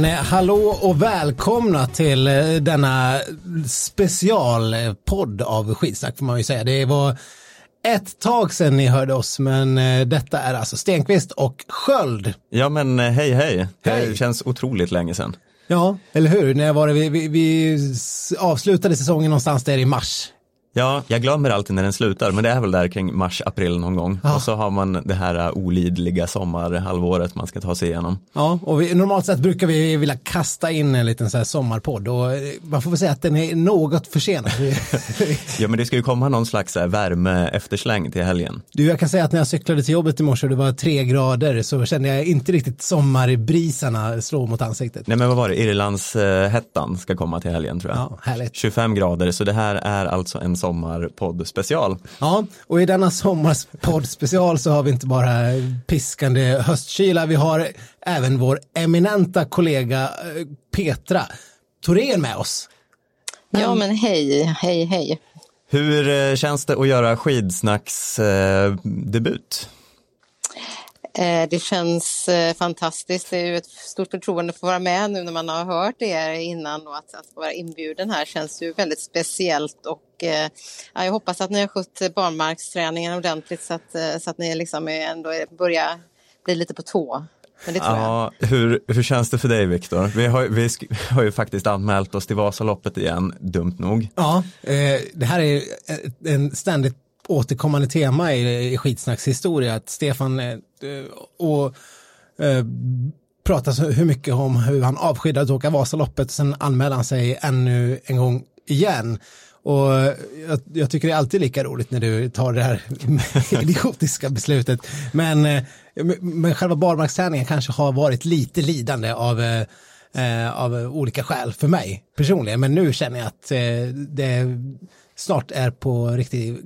Men eh, hallå och välkomna till eh, denna specialpodd av skitsnack får man ju säga. Det var ett tag sedan ni hörde oss men eh, detta är alltså Stenqvist och Sköld. Ja men hej hej, Hej. det känns otroligt länge sedan. Ja, eller hur? När var det vi, vi, vi avslutade säsongen någonstans där i mars. Ja, jag glömmer alltid när den slutar, men det är väl där kring mars-april någon gång. Ja. Och så har man det här uh, olidliga sommarhalvåret man ska ta sig igenom. Ja, och vi, normalt sett brukar vi vilja kasta in en liten så här sommarpodd och eh, man får väl säga att den är något försenad. Ja men det ska ju komma någon slags uh, värme eftersläng till helgen. Du, jag kan säga att när jag cyklade till jobbet i morse och det var tre grader så kände jag inte riktigt sommarbrisarna slå mot ansiktet. Nej men vad var det, Irlandshettan ska komma till helgen tror jag. Ja, härligt. 25 grader, så det här är alltså en sommarpodd special. Ja, och i denna sommarpodd special så har vi inte bara piskande höstkyla, vi har även vår eminenta kollega eh, Petra Thorén med oss. Ja, men hej, hej, hej. Hur eh, känns det att göra skidsnacks eh, debut? Eh, Det känns eh, fantastiskt. Det är ju ett stort förtroende att få vara med nu när man har hört er innan och att, att vara inbjuden här känns ju väldigt speciellt och eh, ja, jag hoppas att ni har skött barnmarksträningen ordentligt så att, eh, så att ni liksom ändå börjar bli lite på tå. Men det tror jag. Ja, hur, hur känns det för dig Viktor? Vi har, vi sk- har ju faktiskt anmält oss till Vasaloppet igen, dumt nog. Ja, eh, det här är en ständigt återkommande tema i, i skitsnacks historia att Stefan eh, Eh, och eh, pratar så hur mycket om hur han avskydde att åka Vasaloppet och sen anmäler han sig ännu en gång igen. Och eh, jag, jag tycker det är alltid lika roligt när du tar det här idiotiska beslutet. Eh, men, men själva barmarksträningen kanske har varit lite lidande av, eh, av olika skäl för mig personligen. Men nu känner jag att eh, det snart är på riktigt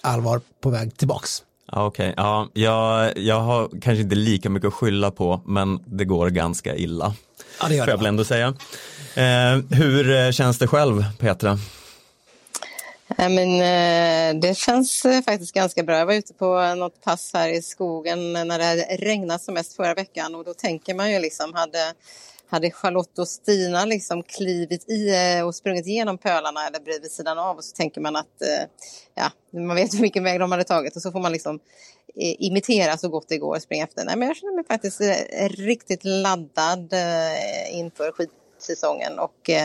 allvar på väg tillbaks. Ja, Okej, ja, jag, jag har kanske inte lika mycket att skylla på, men det går ganska illa. Ja, det gör Får jag det. väl ändå säga. Eh, hur eh, känns det själv, Petra? Nej, men, eh, det känns eh, faktiskt ganska bra. Jag var ute på något pass här i skogen när det regnade som mest förra veckan och då tänker man ju liksom hade hade Charlotte och Stina liksom klivit i eh, och sprungit igenom pölarna eller bredvid sidan av och så tänker man att eh, ja, man vet hur mycket väg de hade tagit och så får man liksom eh, imitera så gott det går och springa efter. Nej, men jag känner mig faktiskt riktigt laddad inför inför säsongen och eh,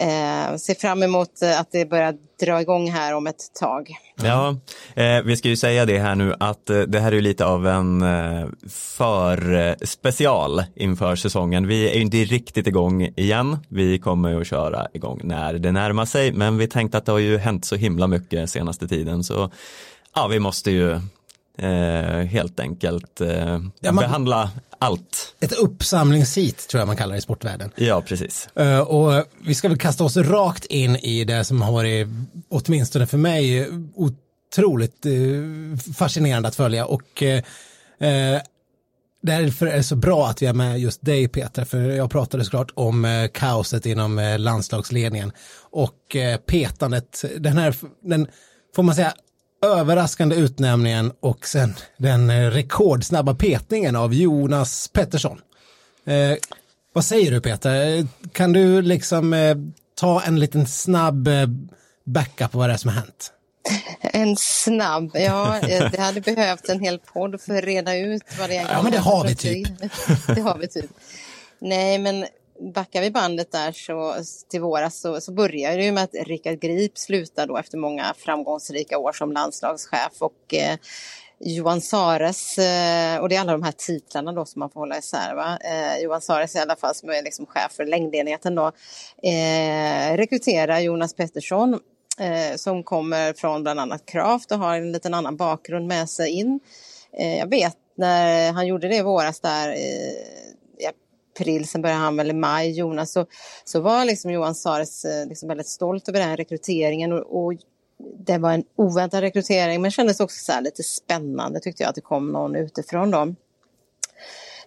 eh, ser fram emot att det börjar dra igång här om ett tag. Ja, eh, vi ska ju säga det här nu att eh, det här är ju lite av en eh, för eh, special inför säsongen. Vi är ju inte riktigt igång igen. Vi kommer ju att köra igång när det närmar sig, men vi tänkte att det har ju hänt så himla mycket senaste tiden så ja, vi måste ju eh, helt enkelt eh, Ja, man- behandla allt. Ett uppsamlingshit tror jag man kallar det i sportvärlden. Ja, precis. Eh, och vi ska väl kasta oss rakt in i det som har varit, åtminstone för mig, otroligt eh, fascinerande att följa. Och eh, eh, därför är det så bra att vi är med just dig Petra, för jag pratade såklart om kaoset inom landslagsledningen och petandet, den här, den, får man säga, överraskande utnämningen och sen den eh, rekordsnabba petningen av Jonas Pettersson. Eh, vad säger du Peter? Eh, Kan du liksom eh, ta en liten snabb eh, backup på vad det är som har hänt? En snabb, ja, eh, det hade behövt en hel podd för att reda ut vad det egentligen Ja, men det har vi typ. det har vi typ. Nej, men backar vi bandet där så till våras så, så börjar det ju med att Rickard Grip slutar då efter många framgångsrika år som landslagschef och eh, Johan Sares, eh, och det är alla de här titlarna då som man får hålla isär. Va? Eh, Johan Sares i alla fall som är liksom chef för längdenheten då, eh, rekryterar Jonas Pettersson eh, som kommer från bland annat Kraft och har en liten annan bakgrund med sig in. Eh, jag vet när han gjorde det i våras där eh, april, sen började han väl i maj, Jonas, så, så var liksom Johan Sares eh, liksom väldigt stolt över den här rekryteringen och, och det var en oväntad rekrytering men kändes också så här lite spännande tyckte jag att det kom någon utifrån dem.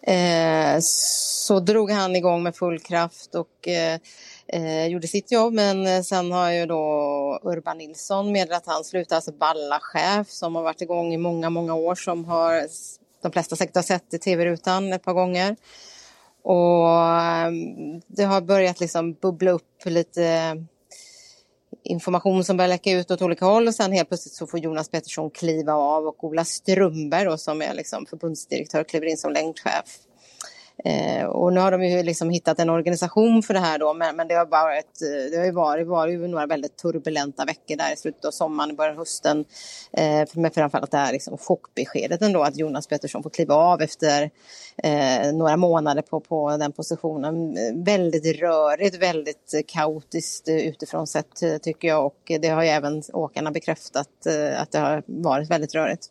Eh, så drog han igång med full kraft och eh, eh, gjorde sitt jobb men eh, sen har ju då Urban Nilsson meddelat att han slutar, alltså Balla-chef som har varit igång i många, många år som har de flesta säkert har sett i tv-rutan ett par gånger. Och ehm, det har börjat liksom bubbla upp lite information som börjar läcka ut åt olika håll och sen helt plötsligt så får Jonas Pettersson kliva av och Ola Strömberg då, som är liksom förbundsdirektör kliver in som längdchef. Eh, och nu har de ju liksom hittat en organisation för det här då, men, men det har varit, eh, det har ju varit, varit några väldigt turbulenta veckor där i slutet av sommaren, början av hösten. Eh, men framförallt det här liksom chockbeskedet ändå att Jonas Pettersson får kliva av efter eh, några månader på, på den positionen. Väldigt rörigt, väldigt kaotiskt utifrån sett tycker jag och det har ju även åkarna bekräftat eh, att det har varit väldigt rörigt.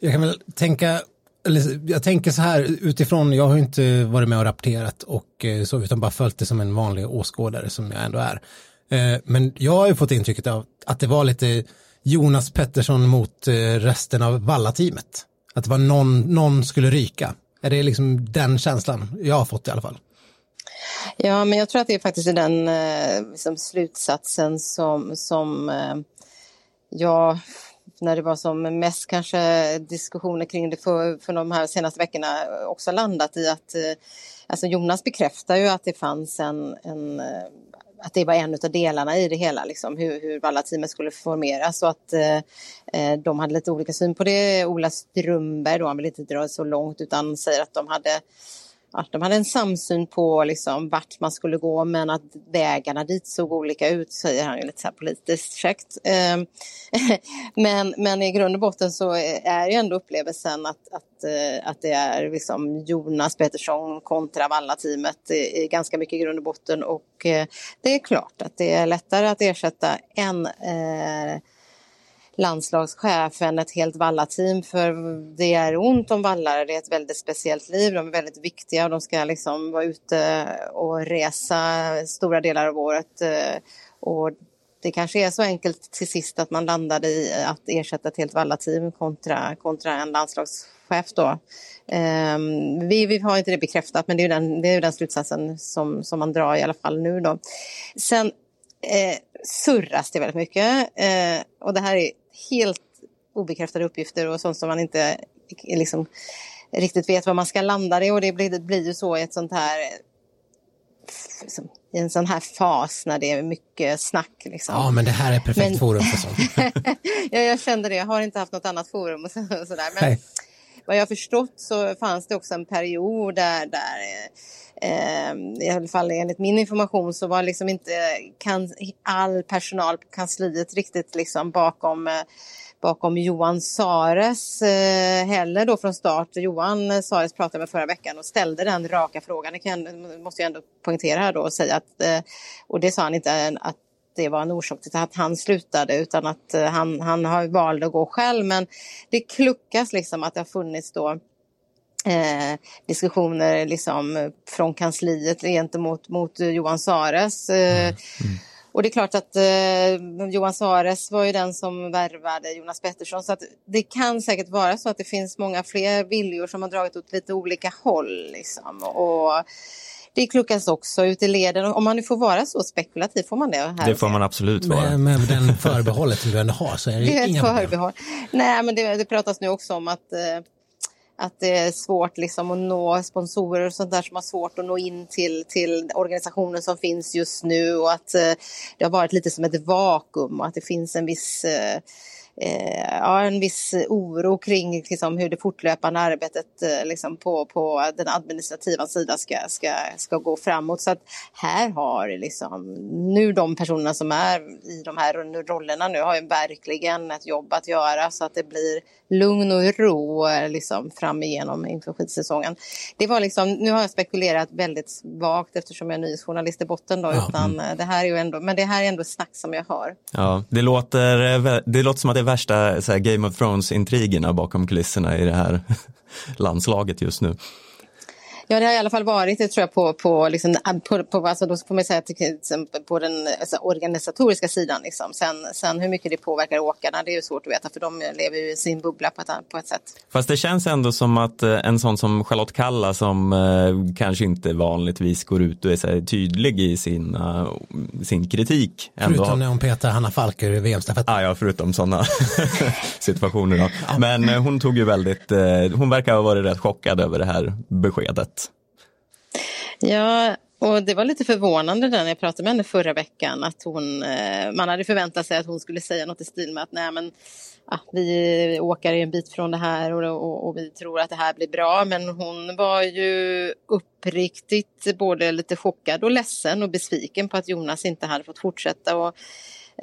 Jag kan väl tänka eller, jag tänker så här utifrån, jag har inte varit med och rapporterat och eh, så, utan bara följt det som en vanlig åskådare som jag ändå är. Eh, men jag har ju fått intrycket av att det var lite Jonas Pettersson mot eh, resten av Valla-teamet. Att det var någon, någon skulle ryka. Är det liksom den känslan jag har fått i alla fall? Ja, men jag tror att det är faktiskt den liksom, slutsatsen som, som jag när det var som mest kanske diskussioner kring det för, för de här senaste veckorna också landat i att eh, alltså Jonas bekräftar ju att det fanns en, en eh, att det var en av delarna i det hela, liksom, hur, hur Valla-teamet skulle formeras och att eh, eh, de hade lite olika syn på det. Ola Strömberg, då, han vill inte dra det så långt utan säger att de hade att de hade en samsyn på liksom vart man skulle gå men att vägarna dit såg olika ut, säger han ju lite så här politiskt käckt. Ehm, men, men i grund och botten så är ju ändå upplevelsen att, att, eh, att det är liksom Jonas Pettersson kontra Valla-teamet i ganska mycket i grund och botten och eh, det är klart att det är lättare att ersätta en eh, landslagschefen, ett helt vallateam för det är ont om vallare, det är ett väldigt speciellt liv, de är väldigt viktiga och de ska liksom vara ute och resa stora delar av året. Eh, och det kanske är så enkelt till sist att man landade i att ersätta ett helt vallateam kontra, kontra en landslagschef då. Um, vi, vi, har inte det bekräftat men det är den, det är den slutsatsen som, som man drar i alla fall nu då. Sen eh, surras det väldigt mycket eh, och det här är helt obekräftade uppgifter och sånt som man inte liksom, riktigt vet vad man ska landa i och det blir, det blir ju så i ett sånt här liksom, i en sån här fas när det är mycket snack. Liksom. Ja, men det här är perfekt men... forum för sånt. ja, jag kände det. Jag har inte haft något annat forum och, så, och sådär. Men Nej vad jag har förstått så fanns det också en period där, där eh, i alla fall enligt min information så var liksom inte kan, all personal på kansliet riktigt liksom bakom eh, bakom Johan Sares eh, heller då från start. Johan Sares pratade med förra veckan och ställde den raka frågan. Det kan, måste jag ändå poängtera här då och säga att, eh, och det sa han inte att det var en orsak till att han slutade utan att eh, han, han har valt att gå själv. Men det kluckas liksom att det har funnits då Eh, diskussioner liksom från kansliet gentemot mot Johan Sares. Eh, mm. Och det är klart att eh, Johan Sares var ju den som värvade Jonas Pettersson så att det kan säkert vara så att det finns många fler viljor som har dragit åt lite olika håll. Liksom. Och det kluckas också ut i leden. Om man nu får vara så spekulativ, får man det? Här det får man absolut vara. Med, med den förbehållet som du ändå har så är det, det är inga förbehåll. Nej, men det, det pratas nu också om att eh, att det är svårt liksom att nå sponsorer och sånt där som har svårt att nå in till, till organisationen som finns just nu och att eh, det har varit lite som ett vakuum och att det finns en viss eh, ja, en viss oro kring liksom, hur det fortlöpande arbetet eh, liksom, på, på den administrativa sidan ska, ska, ska gå framåt. Så att här har liksom, nu de personerna som är i de här rollerna nu har ju verkligen ett jobb att göra så att det blir lugn och ro liksom, fram igenom inför skidsäsongen. Det var liksom, nu har jag spekulerat väldigt vagt eftersom jag är nyhetsjournalist i botten då, ja. utan mm. det här är ju ändå, men det här är ändå snack som jag hör. Ja, det låter, det låter som att det är värsta så här, Game of Thrones-intrigerna bakom kulisserna i det här landslaget just nu. Ja, det har i alla fall varit det tror jag på, på, liksom, på, på alltså då får man säga på den alltså, organisatoriska sidan. Liksom. Sen, sen hur mycket det påverkar åkarna, det är ju svårt att veta för de lever ju i sin bubbla på ett, på ett sätt. Fast det känns ändå som att eh, en sån som Charlotte Kalla som eh, kanske inte vanligtvis går ut och är så tydlig i sin, uh, sin kritik. Ändå. Förutom när hon petar Hanna Falker i VM-stafetten. Ah, ja, förutom sådana situationer. Då. Men uh, hon tog ju väldigt, uh, hon verkar ha varit rätt chockad över det här beskedet. Ja, och det var lite förvånande när jag pratade med henne förra veckan att hon, eh, man hade förväntat sig att hon skulle säga något i stil med att nej men ja, vi åker en bit från det här och, och, och, vi tror att det här blir bra. Men hon var ju uppriktigt både lite chockad och ledsen och besviken på att Jonas inte hade fått fortsätta. Och,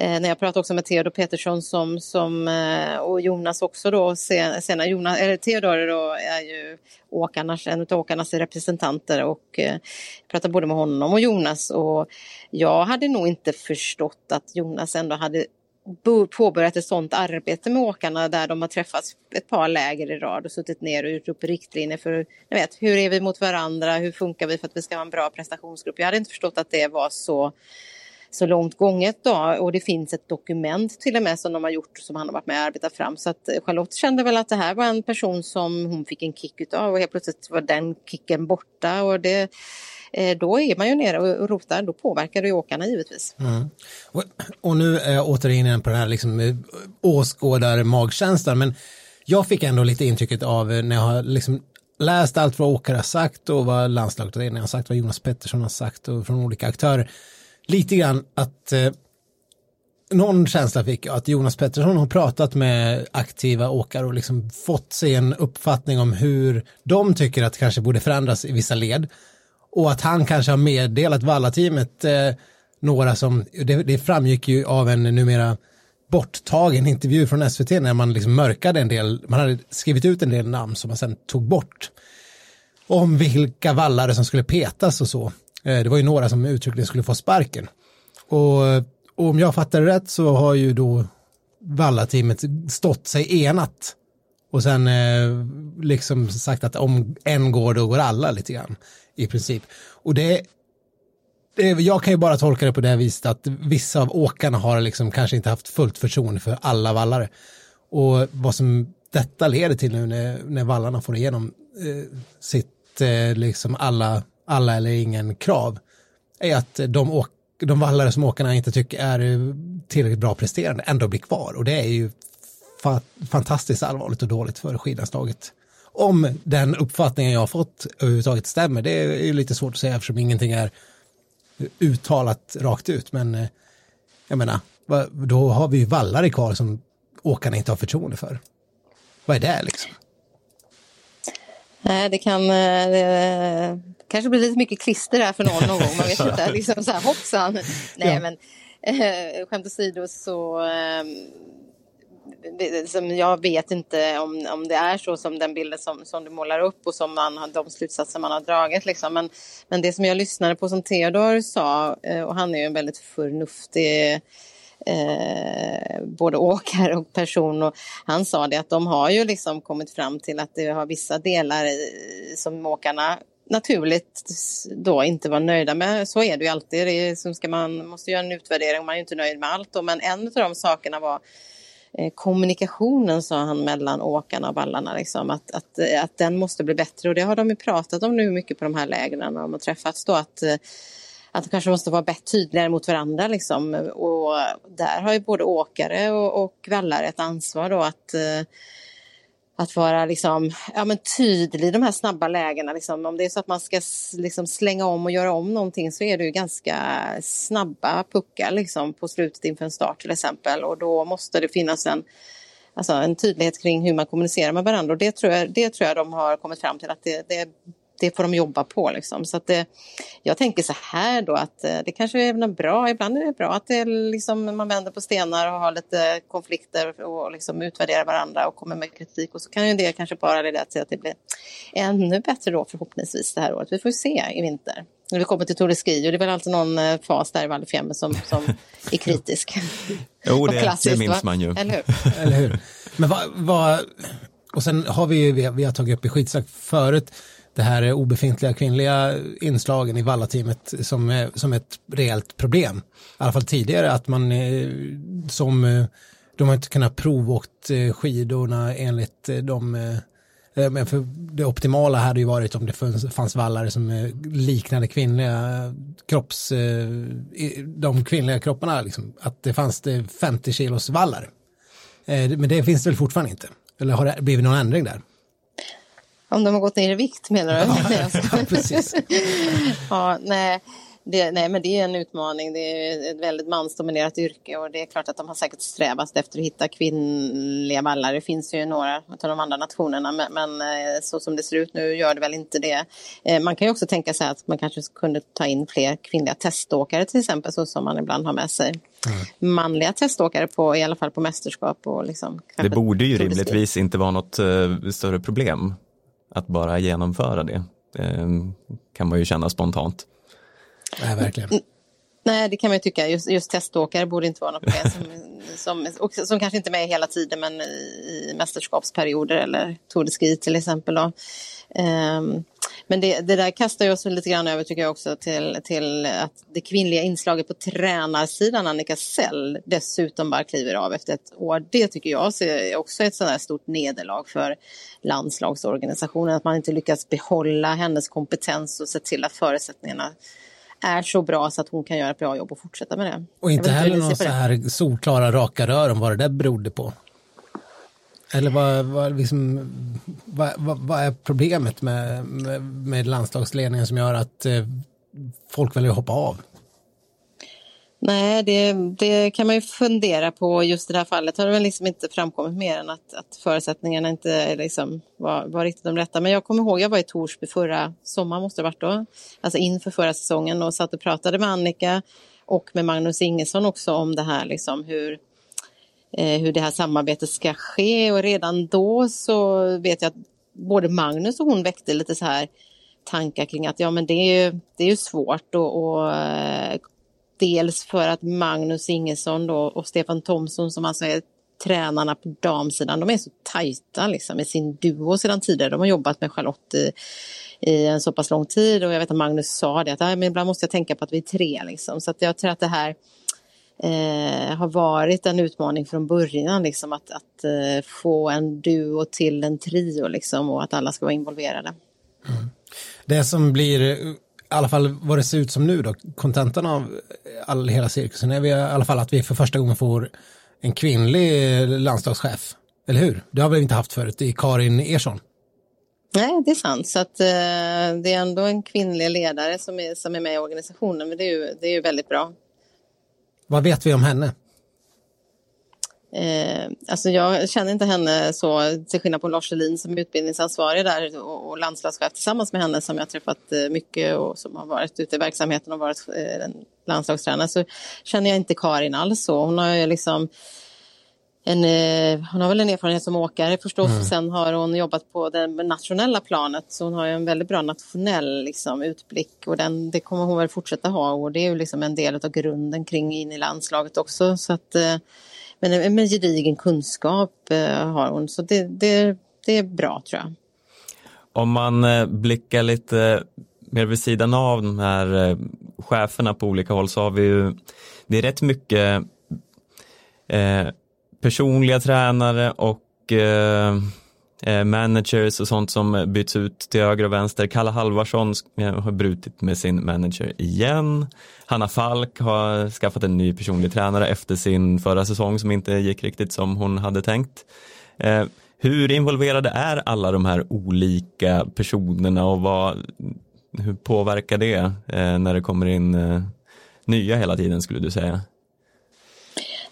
eh, när jag pratade också med Theodor Petersson som, som, eh, och Jonas också då, sen, senare Jonas, eller Theodor då är ju åkarnas, en av åkarnas representanter och eh, pratade både med honom och Jonas och jag hade nog inte förstått att Jonas ändå hade påbörjat ett sådant arbete med åkarna där de har träffats ett par läger i rad och suttit ner och gjort upp riktlinjer för jag vet, hur är vi mot varandra, hur funkar vi för att vi ska ha en bra prestationsgrupp. Jag hade inte förstått att det var så, så långt gånget då och det finns ett dokument till och med som de har gjort som han har varit med och arbetat fram. Så att eh, Charlotte kände väl att det här var en person som hon fick en kick utav och helt plötsligt var den kicken borta och det eh, då är man ju nere och rotar, då påverkar det ju åkarna givetvis. Mm. Och, och, nu är jag återigen på den här liksom, åskådar-magkänslan, men jag fick ändå lite intrycket av när jag har liksom läst allt vad åkare har sagt och vad landslaget har sagt, vad Jonas Pettersson har sagt och från olika aktörer. Lite grann att eh, någon känsla fick jag att Jonas Pettersson har pratat med aktiva åkare och liksom fått sig en uppfattning om hur de tycker att det kanske borde förändras i vissa led. Och att han kanske har meddelat Valla-teamet eh, några som, det, det framgick ju av en numera borttagen intervju från SVT när man liksom mörkade en del, man hade skrivit ut en del namn som man sen tog bort. Om vilka vallare som skulle petas och så. Eh, det var ju några som uttryckligen skulle få sparken. Och, och om jag fattar det rätt så har ju då Valla-teamet stått sig enat och sen eh, liksom sagt att om en går då går alla lite grann i princip. Och det, det, jag kan ju bara tolka det på det viset att vissa av åkarna har liksom kanske inte haft fullt förtroende för alla vallare. Och vad som detta leder till nu när, när vallarna får igenom eh, sitt eh, liksom alla, alla eller ingen krav är att de, åk, de vallare som åkarna inte tycker är tillräckligt bra presterande ändå blir kvar och det är ju fa fantastiskt allvarligt och dåligt för skidanslaget. om den uppfattningen jag har fått överhuvudtaget stämmer, det är ju lite svårt att säga eftersom ingenting är uttalat rakt ut. Men eh, jag menar, då har vi ju vallare kvar som åkarna inte har förtroende för. Vad är det liksom? Nej, det kan eh, det kanske blir lite mycket klister där för någon någon gång. Man vet inte, liksom så här hoppsan. Nej, ja. men eh, skämt åsido så eh, som jag vet inte om, om det är så som den bilden som, som du målar upp och som man, de slutsatser man har dragit. Liksom. Men, men det som jag lyssnade på som Theodor sa, eh, och han är ju en väldigt förnuftig Eh, både åkare och person och han sa det att de har ju liksom kommit fram till att det har vissa delar i, som åkarna naturligt då inte var nöjda med. Så är det ju alltid. Det är, som ska man måste göra en utvärdering, man är ju inte nöjd med allt. Då. Men en av de sakerna var Eh, kommunikationen, sa han, mellan åkarna och vallarna. Liksom, att, att, att den måste bli bättre och det har de ju pratat om nu mycket på de här lägren när de har träffats. Då, att, eh, att de kanske måste vara bättre, tydligare mot varandra. Liksom. Och där har ju både åkare och, och vallare ett ansvar då att eh, att vara liksom, ja, men tydlig i de här snabba lägena. Liksom. Om det är så att man ska liksom slänga om och göra om någonting så är det ju ganska snabba puckar liksom, på slutet inför en start till exempel. Och då måste det finnas en, alltså, en tydlighet kring hur man kommunicerar med varandra. Och det tror jag, det tror jag de har kommit fram till att det, det det får de jobba på. Liksom. Så att det, jag tänker så här då att eh, det kanske är bra, ibland är det bra att det liksom, man vänder på stenar och har lite konflikter och liksom utvärderar varandra och kommer med kritik och så kan ju det kanske bara leda till att det blir ännu bättre då förhoppningsvis det här året. Vi får se i vinter. När vi kommer till Tour de Ski och det är väl alltid någon eh, fas där i Val som, som är kritisk. jo, det, det minns man ju. Eller hur? Eller hur? Men vad, vad, och sen har vi, vi, vi har tagit upp i skitsnack förut, det här obefintliga kvinnliga inslagen i Valla-teamet som, som ett reellt problem. I alla fall tidigare att man eh, som eh, de har inte kunnat provåkt eh, skidorna enligt de men för det optimala hade ju varit om det fanns, fanns vallare som liknade kvinnliga kropps, de kvinnliga kropparna, liksom, att det fanns det 50 kilos vallar. Men det finns det väl fortfarande inte? Eller har det blivit någon ändring där? Om de har gått ner i vikt menar du? Ja, precis. ja, nej. Det, nej, men det är en utmaning. Det är ett väldigt mansdominerat yrke och det är klart att de har säkert strävat efter att hitta kvinnliga vallar. Det finns ju några av de andra nationerna, men, men eh, så som det ser ut nu gör det väl inte det. Eh, man kan ju också tänka sig att man kanske kunde ta in fler kvinnliga teståkare till exempel, så som man ibland har med sig. Mm. manliga teståkare på, i alla fall på mästerskap. Och liksom, det borde ju rimligtvis inte vara något uh, större problem att bara genomföra det. Det kan man ju känna spontant. Nej, verkligen. Nej, det kan man ju tycka. Just, just teståkare borde inte vara något problem. Som, som, som kanske inte är med hela tiden, men i, i mästerskapsperioder eller Tour de Ski till exempel. Då. Um, men det, det, där kastar oss lite grann över tycker jag också till, till att det kvinnliga inslaget på tränarsidan, Annika Sell, dessutom bara kliver av efter ett år. Det tycker jag är också ett sådant stort nederlag för landslagsorganisationen, att man inte lyckas behålla hennes kompetens och se till att förutsättningarna är så bra så att hon kan göra ett bra jobb och fortsätta med det. Och inte heller någon så här solklara raka rör om vad det där berodde på. Eller vad, vad, liksom, vad, vad, vad är problemet med, med, med, landslagsledningen som gör att eh, folk väljer att hoppa av? Nej, det, det, kan man ju fundera på. Just i det här fallet har det väl liksom inte framkommit mer än att, att förutsättningarna inte liksom var, var riktigt de rätta. Men jag kommer ihåg, jag var i Torsby förra sommaren, måste det varit då, alltså inför förra säsongen och satt och pratade med Annika och med Magnus Ingesson också om det här, liksom hur, eh, hur det här samarbetet ska ske. Och redan då så vet jag att både Magnus och hon väckte lite så här tankar kring att ja men det är ju, det är ju svårt att... Dels för att Magnus Ingesson då och Stefan Thomsson som alltså är tränarna på damsidan, de är så tajta liksom, i sin duo sedan tidigare. De har jobbat med Charlotte i, i en så pass lång tid och jag vet att Magnus sa det att men ibland måste jag tänka på att vi är tre. Liksom. Så att jag tror att det här eh, har varit en utmaning från början, liksom, att, att eh, få en duo till en trio liksom, och att alla ska vara involverade. Mm. Det som blir i alla fall vad det ser ut som nu då, kontentan av all, hela cirkusen är vi i alla fall att vi för första gången får en kvinnlig landslagschef. Eller hur? Det har vi inte haft förut, är Karin Ersson. Nej, det är sant. Så att, eh, det är ändå en kvinnlig ledare som är, som är med i organisationen. Men det är ju, det är ju väldigt bra. Vad vet vi om henne? Eh, alltså jag känner inte henne så, till skillnad på Lars Selin som är utbildningsansvarig där och, och landslagschef tillsammans med henne som jag träffat eh, mycket och som har varit ute i verksamheten och varit eh, landslagstränare så känner jag inte Karin alls så. Hon har ju liksom en, eh, hon har väl en erfarenhet som åkare förstås. Mm. Sen har hon jobbat på det nationella planet så hon har en väldigt bra nationell liksom, utblick och den, det kommer hon väl fortsätta ha och det är ju liksom en del av grunden kring in i landslaget också. Så att, men eh, med gedigen kunskap eh, har hon, så det, det, det är bra tror jag. Om man eh, blickar lite mer vid sidan av de här cheferna på olika håll så har vi ju, det är rätt mycket eh, personliga tränare och Eh, Eh, managers och sånt som byts ut till höger och vänster. Kalle Halvarsson eh, har brutit med sin manager igen. Hanna Falk har skaffat en ny personlig tränare efter sin förra säsong som inte gick riktigt som hon hade tänkt. Eh, hur involverade är alla de här olika personerna och vad, hur påverkar det när det kommer in nya hela tiden skulle du säga?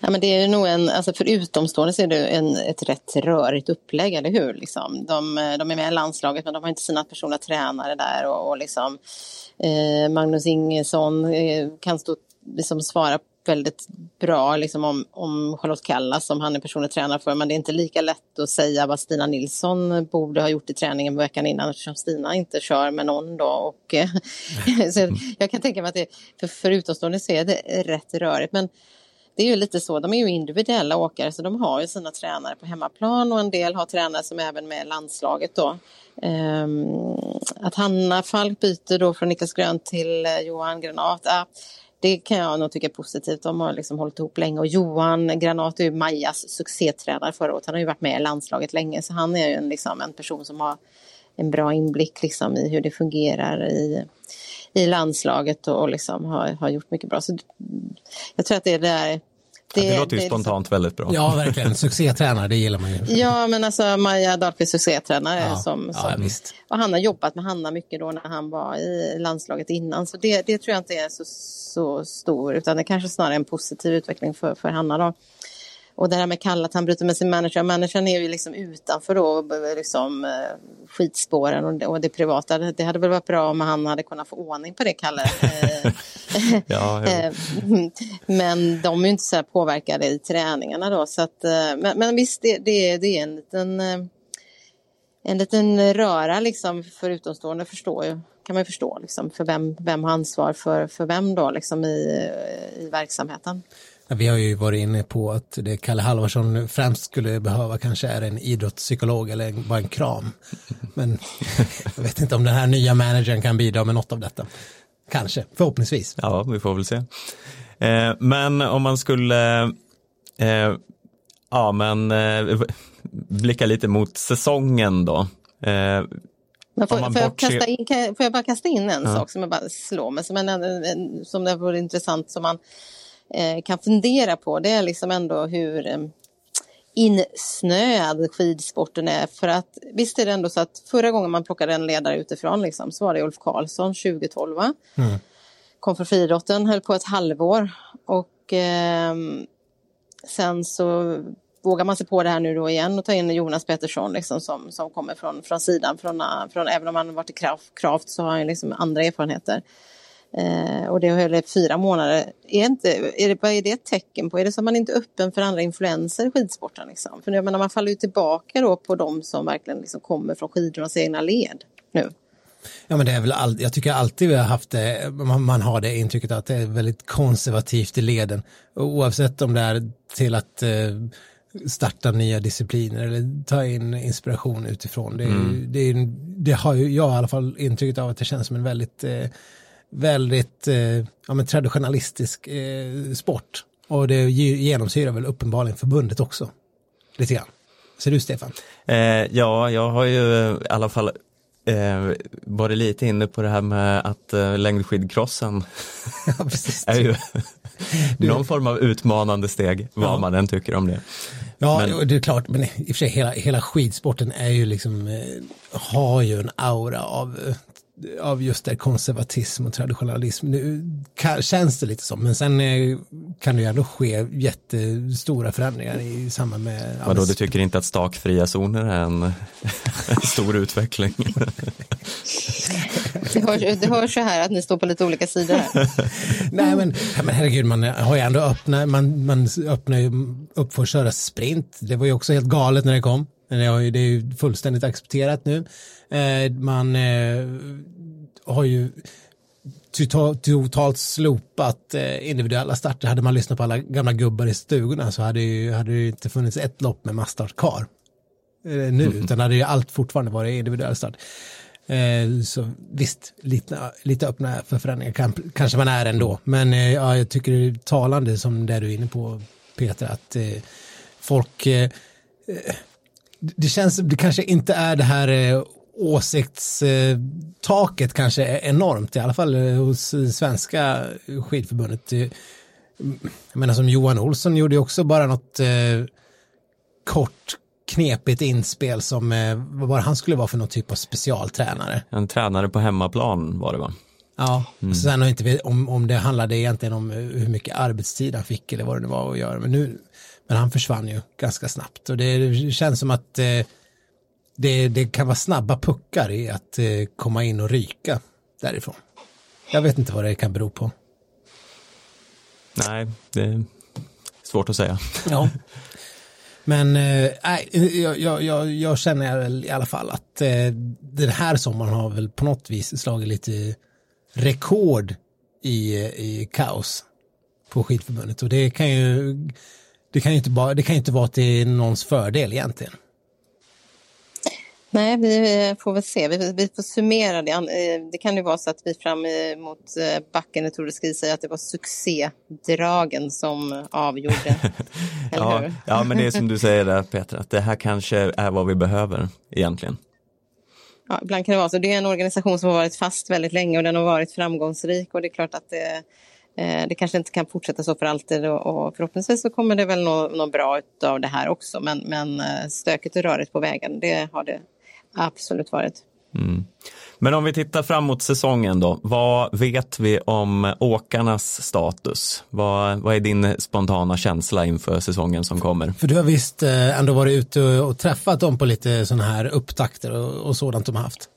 Ja, men det är nog en, alltså för utomstående så är det en, ett rätt rörigt upplägg, eller hur? Liksom. De, de är med i landslaget men de har inte sina personliga tränare där och, och liksom, eh, Magnus Ingesson eh, kan stå, liksom, svara väldigt bra liksom, om, om Charlotte Kalla som han är personlig tränare för men det är inte lika lätt att säga vad Stina Nilsson borde ha gjort i träningen veckan innan eftersom Stina inte kör med någon då. Och, eh, så jag kan tänka mig att det, för, för utomstående så är det rätt rörigt men det är ju lite så, de är ju individuella åkare så de har ju sina tränare på hemmaplan och en del har tränare som även med landslaget då. Um, att Hanna Falk byter då från Niklas Grön till eh, Johan Granat, det kan jag nog tycka är positivt. De har liksom hållit ihop länge och Johan Granat är ju Majas succétränare förra året. Han har ju varit med i landslaget länge så han är ju en, liksom, en person som har en bra inblick liksom, i hur det fungerar i, i landslaget och, och liksom har, har gjort mycket bra. Så jag tror att det är där Det, det låter ju det spontant liksom... väldigt bra. Ja, verkligen. Succétränare, det gillar man ju. Ja, men alltså Maja Dahlqvist succétränare. Ja, som, som, ja, visst. Och han har jobbat med Hanna mycket då när han var i landslaget innan. Så det, det tror jag inte är så, så stor, utan det kanske snarare är en positiv utveckling för, för Hanna då. Och det här med Kalle, att han bryter med sin manager. Managern är ju liksom utanför då, liksom, eh, skitspåren och det, och det privata. Det hade väl varit bra om han hade kunnat få ordning på det, Kalle. ja, eh, men de är ju inte så påverkade i träningarna då. Så att, eh, men, men visst, det, det, det är en liten, en liten röra liksom för utomstående förstår ju kan man ju förstå liksom, för vem, vem har ansvar för, för vem då liksom i, i verksamheten. Vi har ju varit inne på att det Kalle Halvarsson främst skulle behöva kanske är en idrottspsykolog eller bara en kram. Men jag vet inte om den här nya managern kan bidra med något av detta. Kanske, förhoppningsvis. Ja, vi får väl se. Eh, men om man skulle eh, ja, men, eh, blicka lite mot säsongen då. Men får, får, jag kasta in, får jag bara kasta in en ja. sak som jag bara slår mig som, en, en, som det vore intressant som man kan fundera på det är liksom ändå hur eh, insnöad skidsporten är. För att visst är det ändå så att förra gången man plockade en ledare utifrån liksom, så var det Ulf Karlsson 2012. Mm. Kom från friidrotten, höll på ett halvår och eh, sen så vågar man sig på det här nu då igen och ta in Jonas Pettersson liksom, som, som kommer från, från sidan. Från, från, även om han varit i kraft, kraft så har han liksom andra erfarenheter. Eh, och det höll i fyra månader. Är, inte, är det, vad är det ett tecken på? Är det så att man inte är öppen för andra influenser i skidsporten? Liksom? För jag menar, man faller ju tillbaka då på de som verkligen liksom kommer från skidornas egna led nu. Ja men det är väl all, jag tycker alltid vi har haft det, man, man, har det intrycket att det är väldigt konservativt i leden. Oavsett om det är till att eh, starta nya discipliner eller ta in inspiration utifrån. Det, mm. det, det, har ju jag i alla fall intrycket av att det känns som en väldigt eh, väldigt eh, ja, men traditionalistisk eh, sport. Och det genomsyrar väl uppenbarligen förbundet också. Lite grann. Ser du Stefan? Eh, ja, jag har ju i alla fall eh, varit lite inne på det här med att eh, längdskidkrossen ja, är ju någon form av utmanande steg, vad ja. man än tycker om det. Ja, men, det är klart, men i och för sig hela, hela skidsporten är ju liksom, eh, har ju en aura av eh, av just det konservatism och traditionalism. Nu kan, känns det lite som, men sen eh, kan det ju ändå ske jättestora förändringar i samband med... Vadå, du tycker inte att stakfria zoner är en, stor utveckling? det, hörs, det hörs så här att ni står på lite olika sidor här. Nej men, men herregud, man har ju ändå öppnat, man, man öppnar ju upp för att köra sprint. Det var ju också helt galet när det kom. Men det, är ju fullständigt accepterat nu. Eh, man eh, har ju totalt slopat eh, individuella starter. Hade man lyssnat på alla gamla gubbar i stugorna så hade, ju, hade det inte funnits ett lopp med masstart kvar nu, utan hade ju allt fortfarande varit individuell start. Så visst, lite, lite öppna för förändringar kanske man är ändå. Men ja, jag tycker det är talande som det du är inne på Peter, att folk det känns, det kanske inte är det här eh, åsiktstaket kanske är enormt, i alla fall eh, hos svenska skidförbundet. Jag menar som Johan Olsson gjorde också bara något eh, kort knepigt inspel som eh, vad han skulle vara för någon typ av specialtränare. En tränare på hemmaplan var det va? Ja, mm. sen har inte om, om det handlade egentligen om hur mycket arbetstid han fick eller vad det nu var att göra. Men nu, men han försvann ju ganska snabbt och det känns som att eh, det, det, kan vara snabba puckar i att eh, komma in och ryka därifrån. Jag vet inte vad det kan bero på. Nej, det är svårt att säga. Ja. Men eh, jag, jag, jag, jag, känner i alla fall att eh, den här sommaren har väl på något vis slagit lite rekord i, i kaos på skidförbundet och det kan ju det kan ju inte, bara, det kan inte vara till någons fördel egentligen. Nej, vi får väl se. Vi, vi får summera det. Eh, det kan ju vara så att vi fram emot eh, backen, jag tror det ska säga att det var succédragen som avgjorde. ja, ja, men det är som du säger där Peter, att det här kanske är vad vi behöver egentligen. Ja, ibland kan det vara så. Det är en organisation som har varit fast väldigt länge och den har varit framgångsrik och det är klart att det Eh, det kanske inte kan fortsätta så för alltid och, och förhoppningsvis så kommer det väl något nå bra av det här också. Men, men eh, stökigt och rörigt på vägen, det har det absolut varit. Mm. Men om vi tittar framåt säsongen då, vad vet vi om åkarnas status? Vad, vad är din spontana känsla inför säsongen som kommer? För du har visst eh, ändå varit ute och träffat dem på lite sådana här upptakter och, och sådant de har haft.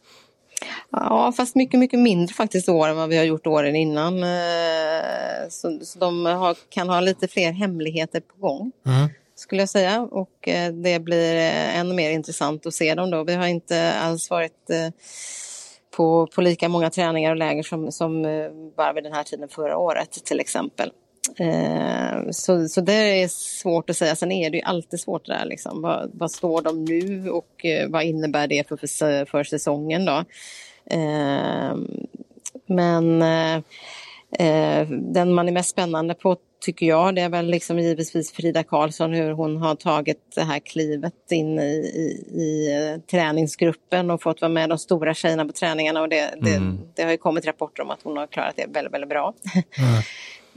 Ja, fast mycket, mycket mindre faktiskt år än vad vi har gjort åren innan. Eh, så, så de har, kan ha lite fler hemligheter på gång. Mm. Skulle jag säga och eh, det blir ännu mer intressant att se dem då. Vi har inte alls varit på, på lika många träningar och läger som, som bara vid den här tiden förra året till exempel. Så, så det är svårt att säga. Sen är det ju alltid svårt det där. Liksom. Vad, vad står de nu och vad innebär det för, för, för säsongen då? Ehm, men eh, den man är mest spännande på tycker jag, det är väl liksom givetvis Frida Karlsson, hur hon har tagit det här klivet in i, i, i eh, träningsgruppen och fått vara med de stora tjejerna på träningarna och det, mm. det, det, har ju kommit rapporter om att hon har klarat det väldigt, väldigt bra. Mm.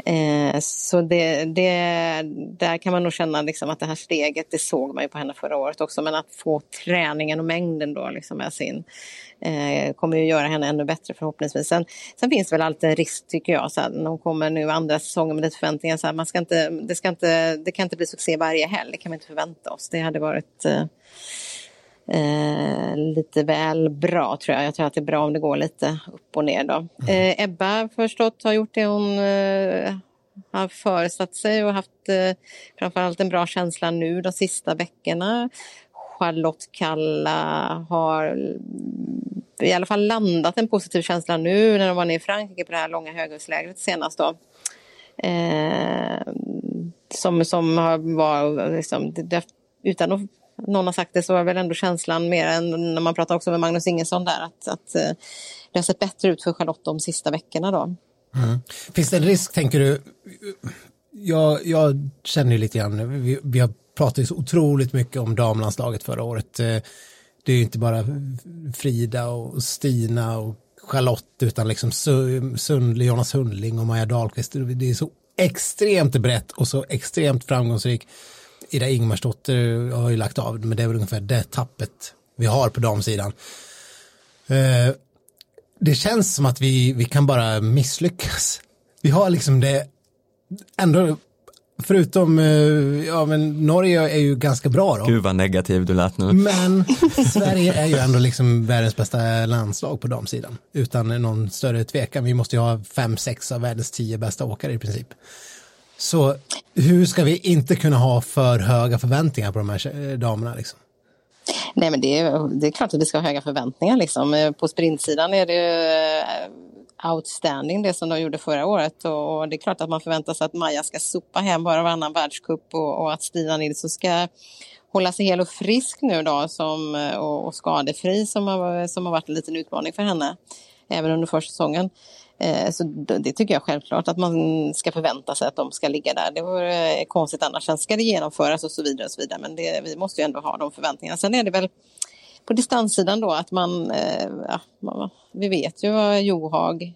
Eh, så det, det, där kan man nog känna liksom att det här steget, det såg man ju på henne förra året också, men att få träningen och mängden då liksom med sin eh, kommer ju göra henne ännu bättre förhoppningsvis. Sen, sen finns det väl alltid en risk tycker jag, så här, hon kommer nu andra säsongen med lite förväntningar, så här, man ska inte, det, ska inte, det kan inte bli succé varje helg, det kan vi inte förvänta oss. Det hade varit eh, Eh, lite väl bra tror jag. Jag tror att det är bra om det går lite upp och ner då. Mm. Eh, Ebba förstått har gjort det hon eh, har föresatt sig och haft eh, framförallt en bra känsla nu de sista veckorna. Charlotte Kalla har mm, i alla fall landat en positiv känsla nu när de var nere i Frankrike på det här långa höghöjdslägret senast då. Eh, som, som har var liksom, det, utan att någon har sagt det så var väl ändå känslan mer än när man pratar också med Magnus Ingesson där att, att eh, det har sett bättre ut för Charlotte de sista veckorna då. Mm. Finns det en risk, tänker du, jag, jag känner ju lite grann, vi, vi har pratade ju så otroligt mycket om damlandslaget förra året. Eh, det är ju inte bara Frida och Stina och Charlotte utan liksom Sundli, Jonas Sundling och Maja Dahlqvist. Det är så extremt brett och så extremt framgångsrik. Ida Ingmarsdotter har ju lagt av, men det är väl ungefär det tappet vi har på damsidan. Eh, det känns som att vi, vi kan bara misslyckas. Vi har liksom det ändå Förutom, eh, ja men Norge är ju ganska bra då. Gud vad negativ du lät nu. Men Sverige är ju ändå liksom världens bästa landslag på damsidan. Utan någon större tvekan. Vi måste ju ha fem, sex av världens tio bästa åkare i princip. Så hur ska vi inte kunna ha för höga förväntningar på de här damerna? Liksom? Nej, men det är, det är klart att vi ska ha höga förväntningar. Liksom. På sprintsidan är det eh, outstanding det som de gjorde förra året och det är klart att man förväntar sig att Maja ska sopa hem bara varannan världscup och, och att Stina Nilsson ska hålla sig hel och frisk nu då som, och, och skadefri som har, som har varit en liten utmaning för henne även under försäsongen. Eh, så det tycker jag självklart att man ska förvänta sig att de ska ligga där. Det vore eh, konstigt annars. Sen ska det genomföras och så vidare. Och så vidare. Men det, vi måste ju ändå ha de förväntningarna. Sen är det väl på distanssidan då att man, eh, ja, vi vet ju vad Johag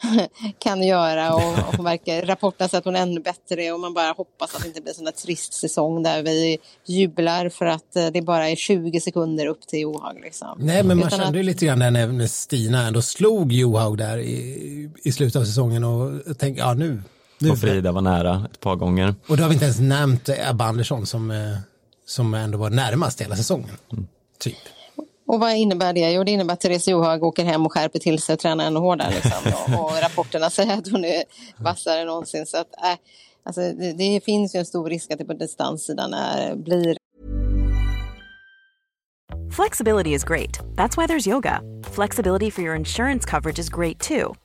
kan göra och, och hon verkar, rapporten säger att hon är ännu bättre och man bara hoppas att det inte blir en sån där trist säsong där vi jublar för att eh, det bara är 20 sekunder upp till Johaug. Liksom. Nej, men man Utan kände att... lite grann när Stina ändå slog Johaug där i, i slutet av säsongen och tänkte, ja nu. nu och Frida var nära ett par gånger. Och då har vi inte ens nämnt Ebba Andersson som, eh, som ändå var närmast hela säsongen. Mm. Typ. Och vad innebär det? Jo, det innebär att Therese Johaug åker hem och skärper till sig och tränar ännu hårdare. Liksom. Och, och, rapporterna säger att hon är vassare än någonsin. Så att, äh, alltså, det, det, finns ju en stor risk att det på distanssidan är, blir Flexibility is great. That's why there's yoga. Flexibility for your insurance coverage is great too.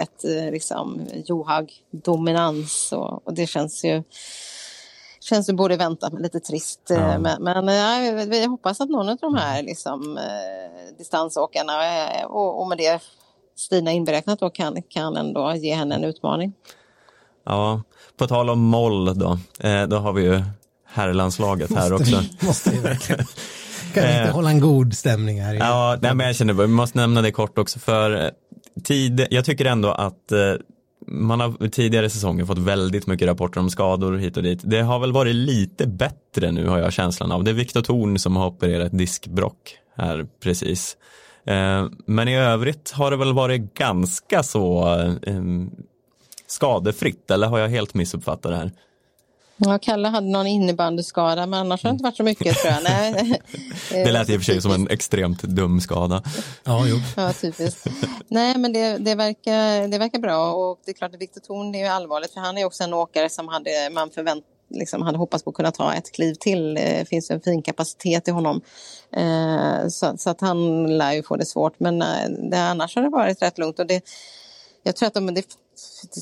Ett liksom Johag-dominans och, och det känns ju känns det borde vänta, men lite trist. Ja. Men, men ja, vi hoppas att någon av de här liksom, eh, distansåkarna och, och med det Stina inberäknat då kan, kan ändå ge henne en utmaning. Ja, på tal om moll då, eh, då har vi ju herrlandslaget här också. Vi, måste vi verkligen. Kan vi inte eh, hålla en god stämning här? Ja, nej, men jag känner vi måste nämna det kort också för eh, tid, jag tycker ändå att eh, man har tidigare säsonger fått väldigt mycket rapporter om skador hit och dit. Det har väl varit lite bättre nu har jag känslan av. Det är Viktor Thorn som har opererat diskbrock här precis. Eh, men i övrigt har det väl varit ganska så eh, skadefritt eller har jag helt missuppfattat det här? Ja, Kalle hade någon innebandyskada men annars har det inte varit så mycket tror jag. Nej. det lät i och för sig som en extremt dum skada. Ja, jo. ja typiskt. Nej, men det, det, verkar, det verkar bra och det är klart att Viktor Thorn är ju allvarligt för han är också en åkare som hade, man förvänt, liksom hade hoppats på att kunna ta ett kliv till. Det finns en fin kapacitet i honom. Eh, så, så, att han lär ju få det svårt men eh, det, annars har det varit rätt lugnt. Och det, jag tror att de, det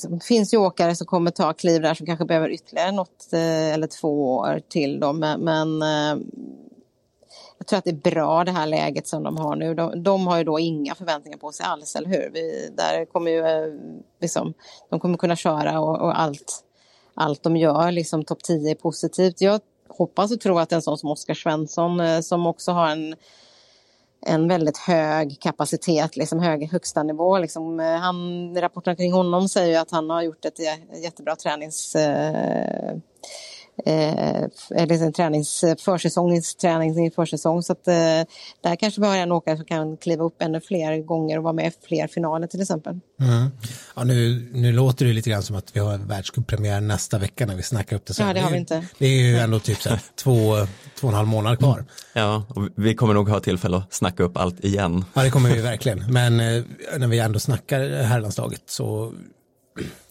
det finns ju åkare som kommer ta kliv där som kanske behöver ytterligare något eh, eller två år till dem. Men eh, jag tror att det är bra det här läget som de har nu. De, de har ju då inga förväntningar på sig alls, eller hur? Vi, där kommer ju, eh, liksom, de kommer kunna köra och, och allt, allt de gör, liksom topp 10 är positivt. Jag hoppas och tror att en sån som Oskar Svensson som också har en en väldigt hög kapacitet, liksom hög högsta nivå. Liksom, eh, han, rapporterna kring honom säger att han har gjort ett jättebra tränings... Eh, eh, eller en tränings, försäsongsträning i försäsong. Så att, eh, där kanske vi har en åkare som kan kliva upp ännu fler gånger och vara med i fler finaler till exempel. Mm. Ja, nu, nu låter det lite grann som att vi har världscuppremiär nästa vecka när vi snackar upp det. Så ja, det har vi inte. Det är ju ändå typ så här, två, två och en halv månad kvar. Mm. Ja, och vi kommer nog ha tillfälle att snacka upp allt igen. Ja, det kommer vi verkligen. Men eh, när vi ändå snackar herrlandslaget så,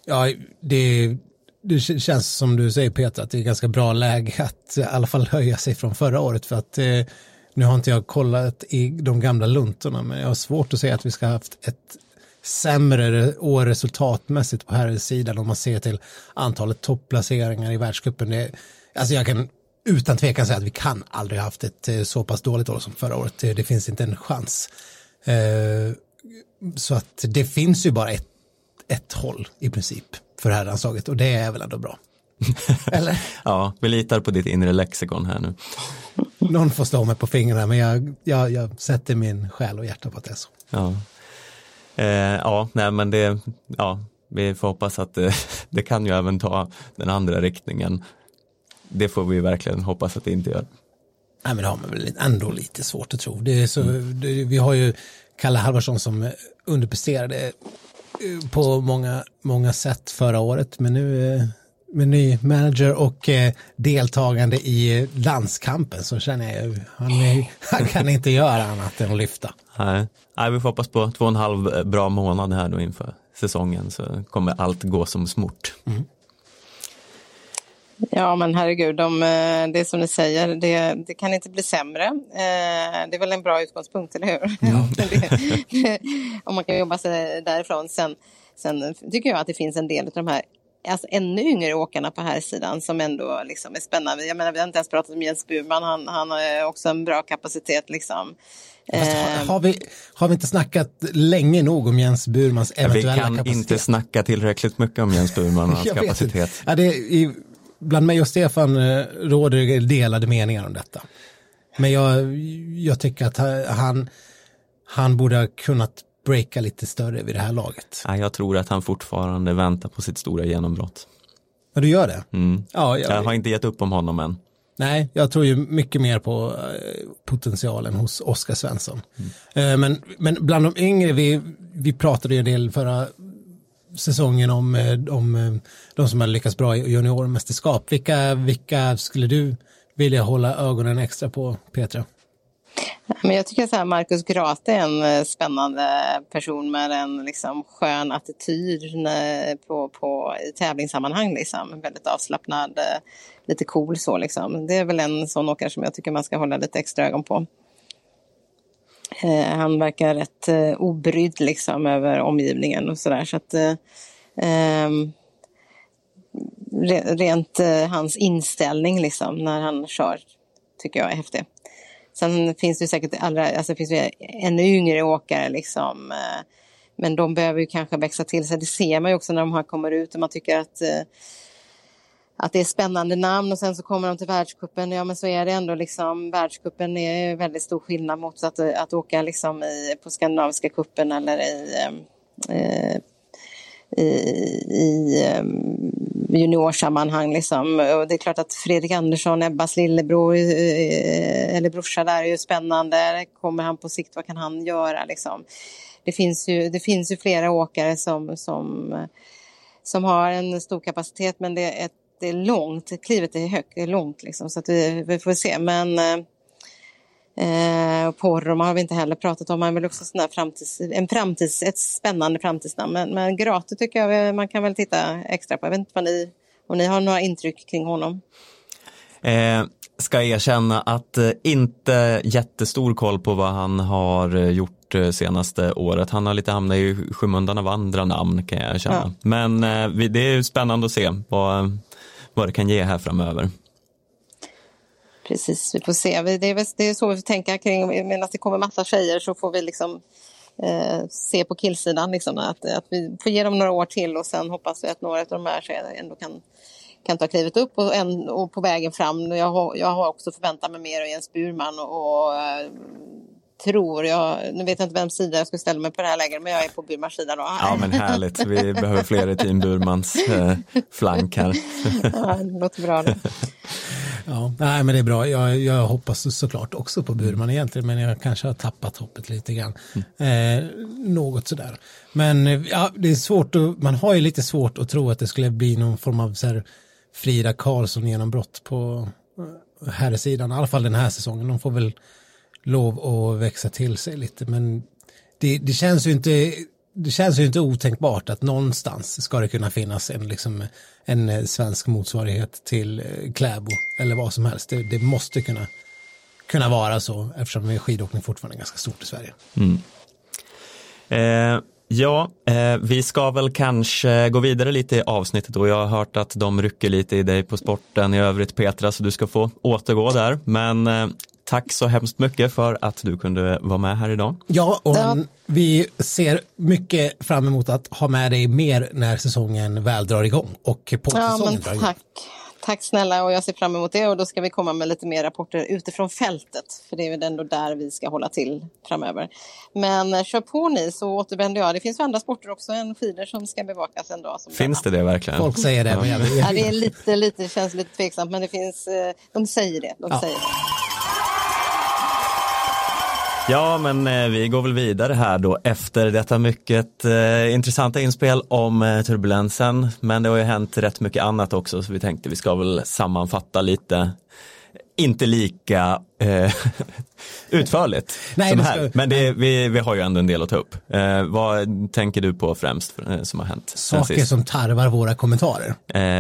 ja, det det känns som du säger Peter att det är ganska bra läge att i alla fall höja sig från förra året för att eh, nu har inte jag kollat i de gamla luntorna men jag har svårt att säga att vi ska ha haft ett sämre år resultatmässigt på här sidan om man ser till antalet topplaceringar i världscupen. Det, alltså jag kan utan tvekan säga att vi kan aldrig ha haft ett eh, så pass dåligt år som förra året. Det, det finns inte en chans. Eh, så att det finns ju bara ett, ett håll i princip för herrlandslaget och det är väl ändå bra. Eller? ja, vi litar på ditt inre lexikon här nu. Någon får stå mig på fingrarna men jag, jag, jag sätter min själ och hjärta på att det är så. Ja, eh, ja nej men det, ja, vi får hoppas att det, det kan ju även ta den andra riktningen. Det får vi verkligen hoppas att det inte gör. Nej men det har man väl ändå lite svårt att tro. Det är så, mm. det, vi har ju Kalle Halvarsson som underpresterade på många, många sätt förra året. Men nu eh, med ny manager och eh, deltagande i landskampen så känner jag han, han kan inte göra annat än att lyfta. Nej. Nej, vi får hoppas på två och en halv bra månad här då inför säsongen så kommer allt gå som smort. Mm. Ja men herregud, de, eh, det är som ni säger, det, det, kan inte bli sämre. Eh, det är väl en bra utgångspunkt, eller hur? Ja. Om man kan jobba sig därifrån. Sen, sen tycker jag att det finns en del av de här alltså, ännu yngre åkarna på här sidan som ändå liksom är spännande. Jag menar, vi har inte ens pratat om Jens Burman, han, han har också en bra kapacitet. Liksom. Har, har, vi, har vi inte snackat länge nog om Jens Burmans eventuella kapacitet? Vi kan inte snacka tillräckligt mycket om Jens Burman och hans kapacitet. Ja, det är, bland mig och Stefan eh, råder delade meningar om detta. Men jag, jag tycker att han, han borde ha kunnat breaka lite större vid det här laget. Ja, jag tror att han fortfarande väntar på sitt stora genombrott. Ja, du gör det? Mm. Ja, jag, jag har inte gett upp om honom än. Nej, jag tror ju mycket mer på eh, potentialen hos Oskar Svensson. Mm. Eh, men, men bland de yngre, vi, vi pratade ju en del förra säsongen om, eh, om eh, de som har lyckats bra i juniormästerskap. Vilka, vilka skulle du vilja hålla ögonen extra på, Petra? Men jag tycker att Marcus Grate är en eh, spännande person med en liksom skön attityd på, på, i tävlingssammanhang. Liksom. Väldigt avslappnad, lite cool så. Liksom. Det är väl en sån åkare som jag tycker man ska hålla lite extra ögon på. Eh, han verkar rätt eh, obrydd liksom över omgivningen och sådär. Så att, eh, ehm, rent eh, hans inställning liksom när han kör tycker jag är häftig. Sen finns det säkert allra, alltså finns det ännu yngre åkare liksom. Eh, men de behöver ju kanske växa till sig. Det ser man ju också när de här kommer ut och man tycker att eh, att det är spännande namn och sen så kommer de till världskuppen. Ja, men så är det ändå liksom. Världskuppen är väldigt stor skillnad mot att, att åka liksom i, på skandinaviska kuppen eller i, ehm, eh, i, i ehm, juniorsammanhang. Liksom. Och det är klart att Fredrik Andersson, Ebbas lillebror eh, eh, eller brorsa där är ju spännande. Kommer han på sikt, vad kan han göra liksom? Det finns ju, det finns ju flera åkare som, som, som har en stor kapacitet men det är, ett, det är långt, klivet är högt, det är långt liksom, så att vi, vi får se. Men eh, Eh, Porrom har vi inte heller pratat om, han är väl också sån framtids, en framtids, ett spännande framtidsnamn. Men, men Grate tycker jag man kan väl titta extra på. Jag vet inte vad ni, om ni har några intryck kring honom. Eh, ska erkänna att eh, inte jättestor koll på vad han har eh, gjort eh, senaste året. Han har lite hamnat i skymundan av andra namn kan jag känna. Ja. Men eh, det är spännande att se vad, vad det kan ge här framöver. Precis, vi får se. Det är, det är så vi får tänka kring, medan det kommer massa tjejer så får vi liksom eh, se på killsidan, liksom, att, att vi får ge dem några år till och sen hoppas vi att några av de här tjejerna ändå kan, kan ta klivet upp och, en, och på vägen fram. Jag har, jag har också förväntat mig mer av Jens Burman och, och eh, tror, jag, nu vet jag inte vem sida jag ska ställa mig på det här läget, men jag är på Burmans sida då. Ja men härligt, vi behöver fler i team Burmans eh, flank här. ja, det låter bra. Då. Ja, nej, men det är bra. Jag, jag hoppas såklart också på Burman egentligen, men jag kanske har tappat hoppet lite grann. Mm. Eh, något sådär. Men ja, det är svårt att, man har ju lite svårt att tro att det skulle bli någon form av så här, Frida Karlsson genombrott på här sidan, i alla fall den här säsongen. De får väl lov att växa till sig lite, men det, det känns ju inte det känns ju inte otänkbart att någonstans ska det kunna finnas en, liksom, en eh, svensk motsvarighet till eh, Kläbo eller vad som helst. Det, det måste kunna, kunna vara så eftersom skidåkning fortfarande är ganska stort i Sverige. Mm. Eh, ja, eh, vi ska väl kanske gå vidare lite i avsnittet och jag har hört att de rycker lite i dig på sporten i övrigt Petra så du ska få återgå där. Men eh, Tack så hemskt mycket för att du kunde vara med här idag. Ja, och ja. vi ser mycket fram emot att ha med dig mer när säsongen väl drar igång och på ja, säsongen drar igång. Tack. Tack snälla och jag ser fram emot det och då ska vi komma med lite mer rapporter utifrån fältet för det är väl ändå där vi ska hålla till framöver. Men eh, kör på ni så återvänder jag. Det finns andra sporter också än skidor som ska bevakas en dag. finns det det verkligen? Folk säger det. Ja. Ja, det är lite, lite, känns lite tveksamt men det finns, eh, de säger det. De ja. säger det. Ja, men eh, vi går väl vidare här då efter detta mycket eh, intressanta inspel om eh, turbulensen. Men det har ju hänt rätt mycket annat också så vi tänkte vi ska väl sammanfatta lite inte lika eh, utförligt Nej, som här. Men det, vi, vi har ju ändå en del att ta upp. Eh, vad tänker du på främst eh, som har hänt? Saker som tarvar våra kommentarer.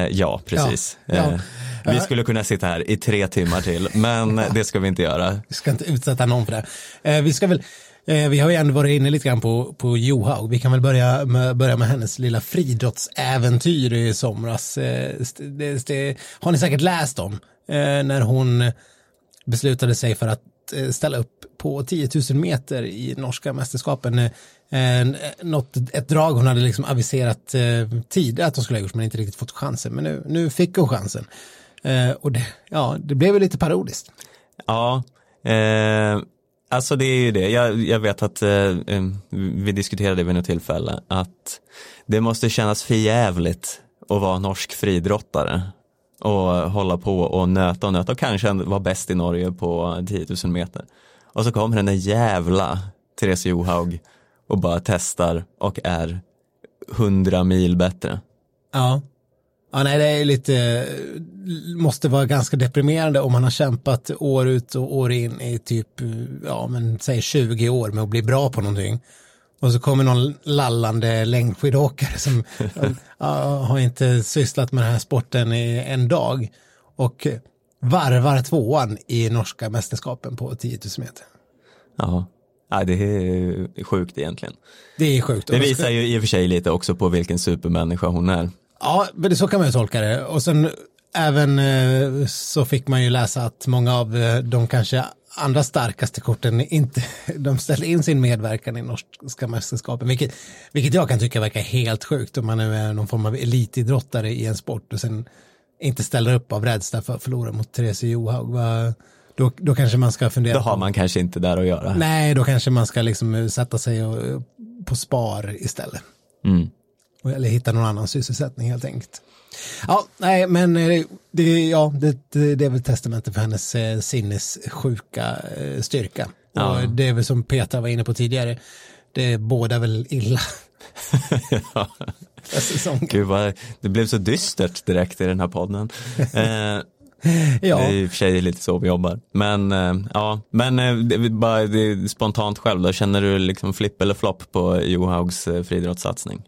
Ja, precis. Ja, ja. Vi skulle kunna sitta här i tre timmar till, men det ska vi inte göra. Vi ska inte utsätta någon för det. Eh, vi ska väl eh, vi har ju ändå varit inne lite grann på, på Johaug. Vi kan väl börja med, börja med hennes lilla friidrottsäventyr i somras. Eh, det, det, har ni säkert läst om. När hon beslutade sig för att ställa upp på 10 000 meter i norska mästerskapen. Något, ett drag hon hade liksom aviserat tidigare att hon skulle ha gjort men inte riktigt fått chansen. Men nu, nu fick hon chansen. Eh, och det, ja, det blev väl lite parodiskt. Ja, eh, alltså det är ju det. Jag, jag vet att eh, vi diskuterade vid något tillfälle att det måste kännas förjävligt att vara norsk friidrottare och hålla på och nöta och nöta och kanske vara bäst i Norge på 10 000 meter. Och så kommer den där jävla Therese Johaug och bara testar och är 100 mil bättre. Ja. Ja, nej, det är lite, måste vara ganska deprimerande om man har kämpat år ut och år in i typ, ja men säg 20 år med att bli bra på någonting. Och så kommer någon lallande längdskidåkare som har inte sysslat med den här sporten i en dag och varvar tvåan i norska mästerskapen på 10 000 meter. Ja, ja det är sjukt egentligen. Det är sjukt. Det visar ju i och för sig lite också på vilken supermänniska hon är. Ja, men så kan man ju tolka det. Och sen även eh, så fick man ju läsa att många av eh, de kanske andra starkaste korten inte, de ställer in sin medverkan i norska mästerskapen, vilket, vilket jag kan tycka verkar helt sjukt om man nu är någon form av elitidrottare i en sport och sen inte ställer upp av rädsla för att förlora mot Therese Johaug. Då, då kanske man ska fundera. Då har man kanske inte där att göra. Nej, då kanske man ska liksom sätta sig och, på spar istället. Mm. Eller hitta någon annan sysselsättning helt enkelt. Ja, nej, men eh, det, ja, det, det är väl testamentet för hennes eh, sinnessjuka eh, styrka. Ja. Och det är väl som Petra var inne på tidigare, det båda väl illa. ja. Gud vad, det blev så dystert direkt i den här podden. Eh, Ja. Det är i och för sig lite så vi jobbar. Men ja, men det, är bara det spontant själv då, känner du liksom flipp eller flopp på Johaugs friidrottssatsning?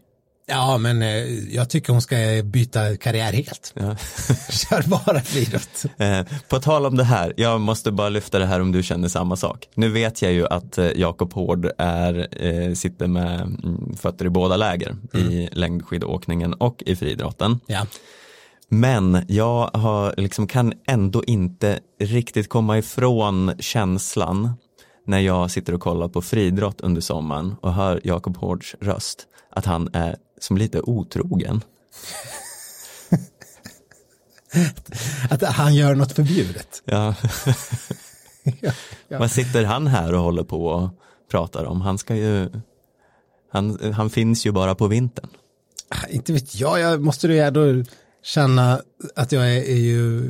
Ja, men eh, jag tycker hon ska byta karriär helt. Ja. Kör bara friidrott. Eh, på tal om det här, jag måste bara lyfta det här om du känner samma sak. Nu vet jag ju att eh, Jakob Hård är, eh, sitter med mm, fötter i båda läger i längdskidåkningen och i friidrotten. Ja. Men jag har, liksom, kan ändå inte riktigt komma ifrån känslan när jag sitter och kollar på friidrott under sommaren och hör Jakob Hårds röst, att han är som lite otrogen. Att han gör något förbjudet. Ja. Ja, ja. Vad sitter han här och håller på och pratar om? Han ska ju, han, han finns ju bara på vintern. Ah, Inte vet jag, jag måste ju ändå känna att jag är, är ju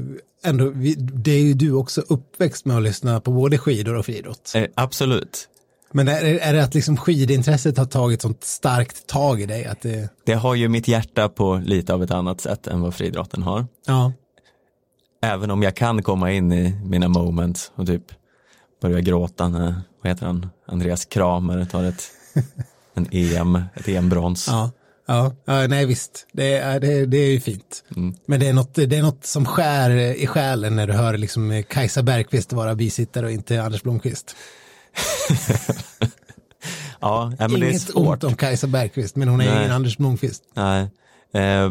ändå, det är ju du också uppväxt med att lyssna på både skidor och friidrott. Eh, absolut. Men är, är det att liksom skidintresset har tagit sånt starkt tag i dig? Att det, Det har ju mitt hjärta på lite av ett annat sätt än vad friidrotten har. ja, Även om jag kan komma in i mina moments och typ börja gråta när, vad heter han, Andreas Kramer tar ett, en EM, ett EM-brons. ja, ja, ja, nej visst, det är, det, det är ju fint. Men det är, något, det är något som skär i själen när du hör liksom Kajsa Bergqvist vara bisittare och inte Anders Blomqvist. Ja, men det är Inget svårt. ont om Kajsa Bergqvist, men hon är Nej. ingen Anders Blomqvist. Nej. Eh,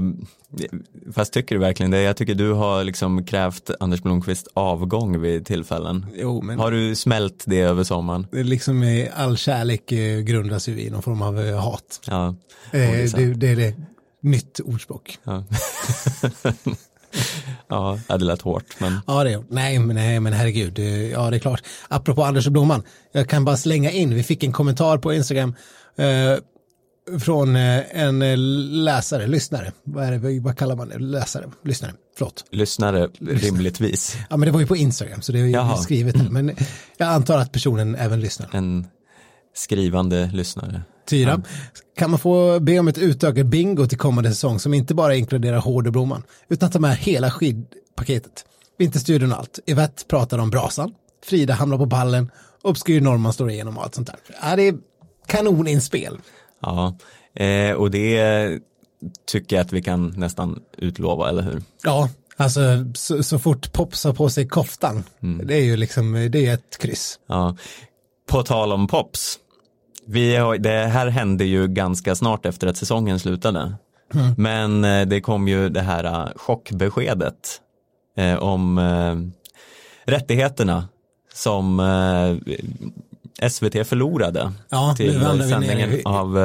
fast tycker du verkligen det? Jag tycker du har liksom krävt Anders Blomqvist avgång vid tillfällen. Jo, men Har du smält det över sommaren? det är liksom all kärlek eh, grundas ju i någon form av eh, hat. Ja. Eh, det är sant. det, det är det nytt ordspråk. Ja. ja, det lät hårt. Men Ja, det nej, men, nej, men herregud. Ja, det är klart. Apropå Anders och Blomman, jag kan bara slänga in, vi fick en kommentar på Instagram eh, från eh, en eh, läsare, lyssnare, vad, är det, vad kallar man det? Läsare, lyssnare, förlåt. lyssnare rimligtvis. Ja, men det var ju på Instagram, så det är ju skrivet. Men jag antar att personen även lyssnar. En skrivande lyssnare. Tyra, kan man få be om ett utökat bingo till kommande säsong som inte bara inkluderar Hård och Blomman, utan tar med hela skidpaketet. Vinterstudion och allt. Yvette pratar om brasan, Frida hamnar på ballen, Obskyr Norman står igenom och allt sånt där. Ja, det är kanoninspel. Ja, eh, och det tycker jag att vi kan nästan utlova, eller hur? Ja, alltså så, så fort Pops har på sig koftan, det är ju liksom, det är ett kryss. Ja. På tal om Pops, vi har, det här hände ju ganska snart efter att säsongen slutade. Men eh, det kom ju det här eh, chockbeskedet eh, om rättigheterna som SVT förlorade Ja, till sändningen i- av,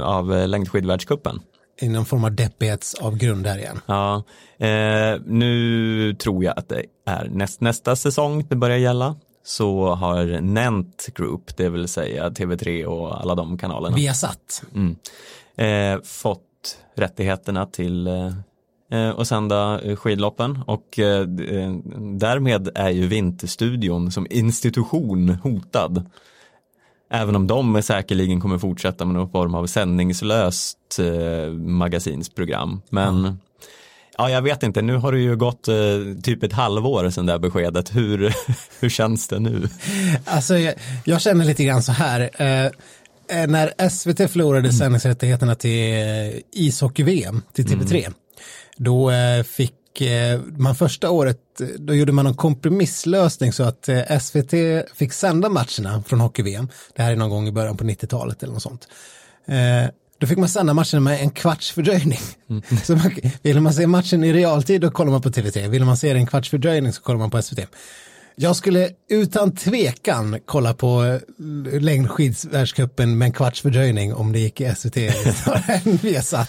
av längdskidvärldscupen. I någon form av deppighetsavgrund där igen. Ja, eh, nu tror jag att det är näst, nästa säsong det börjar gälla. Så har Nent Group, det vill säga TV3 och alla de kanalerna, Vi har satt. mm, eh, fått rättigheterna till eh, eh, att sända eh, skidloppen och eh, eh, därmed är ju Vinterstudion som institution hotad. Även om de säkerligen kommer fortsätta med någon form av sändningslöst eh, magasinsprogram. Men ja, jag vet inte, nu har det ju gått eh, typ ett halvår sedan det här beskedet. Hur, hur känns det nu? Alltså, jag, jag känner lite grann så här. Eh, eh, när SVT förlorade sändningsrättigheterna till eh, ishockey-VM, till TV3, då eh, fick eh, man första året, eh, då gjorde man en kompromisslösning så att SVT fick sända matcherna från hockey-VM. Det här är någon gång i början på 90-talet eller något sånt. Då fick man sända matchen med en kvarts fördröjning. Så man, vill man se matchen i realtid då kollar man på TV3. Vill man se den en kvarts fördröjning så kollar man på SVT. Jag skulle utan tvekan kolla på eh, längdskidsvärldscupen med en kvarts fördröjning om det gick i SVT än.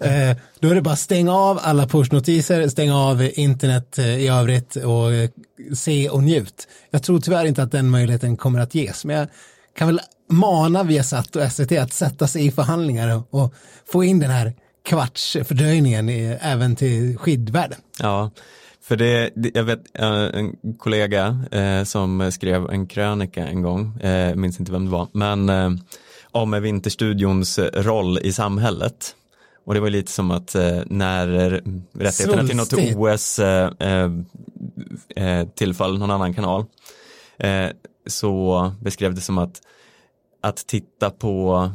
Eh, då är det bara stänga av alla pushnotiser, stänga av internet eh, i övrigt och se och njut. Jag tror tyvärr inte att den möjligheten kommer att ges, men jag kan väl mana Viasat och SVT att sätta sig i förhandlingar och, och få in den här kvarts fördröjningen i, även till skidvärlden. Ja, för det, jag vet en kollega eh, som skrev en krönika en gång, eh, minns inte vem det var, men eh, om Vinterstudions roll i samhället. Och det var lite som att eh, när rättigheterna till något OS eh, eh, eh, tillföll någon annan kanal eh, så beskrev det som att att titta på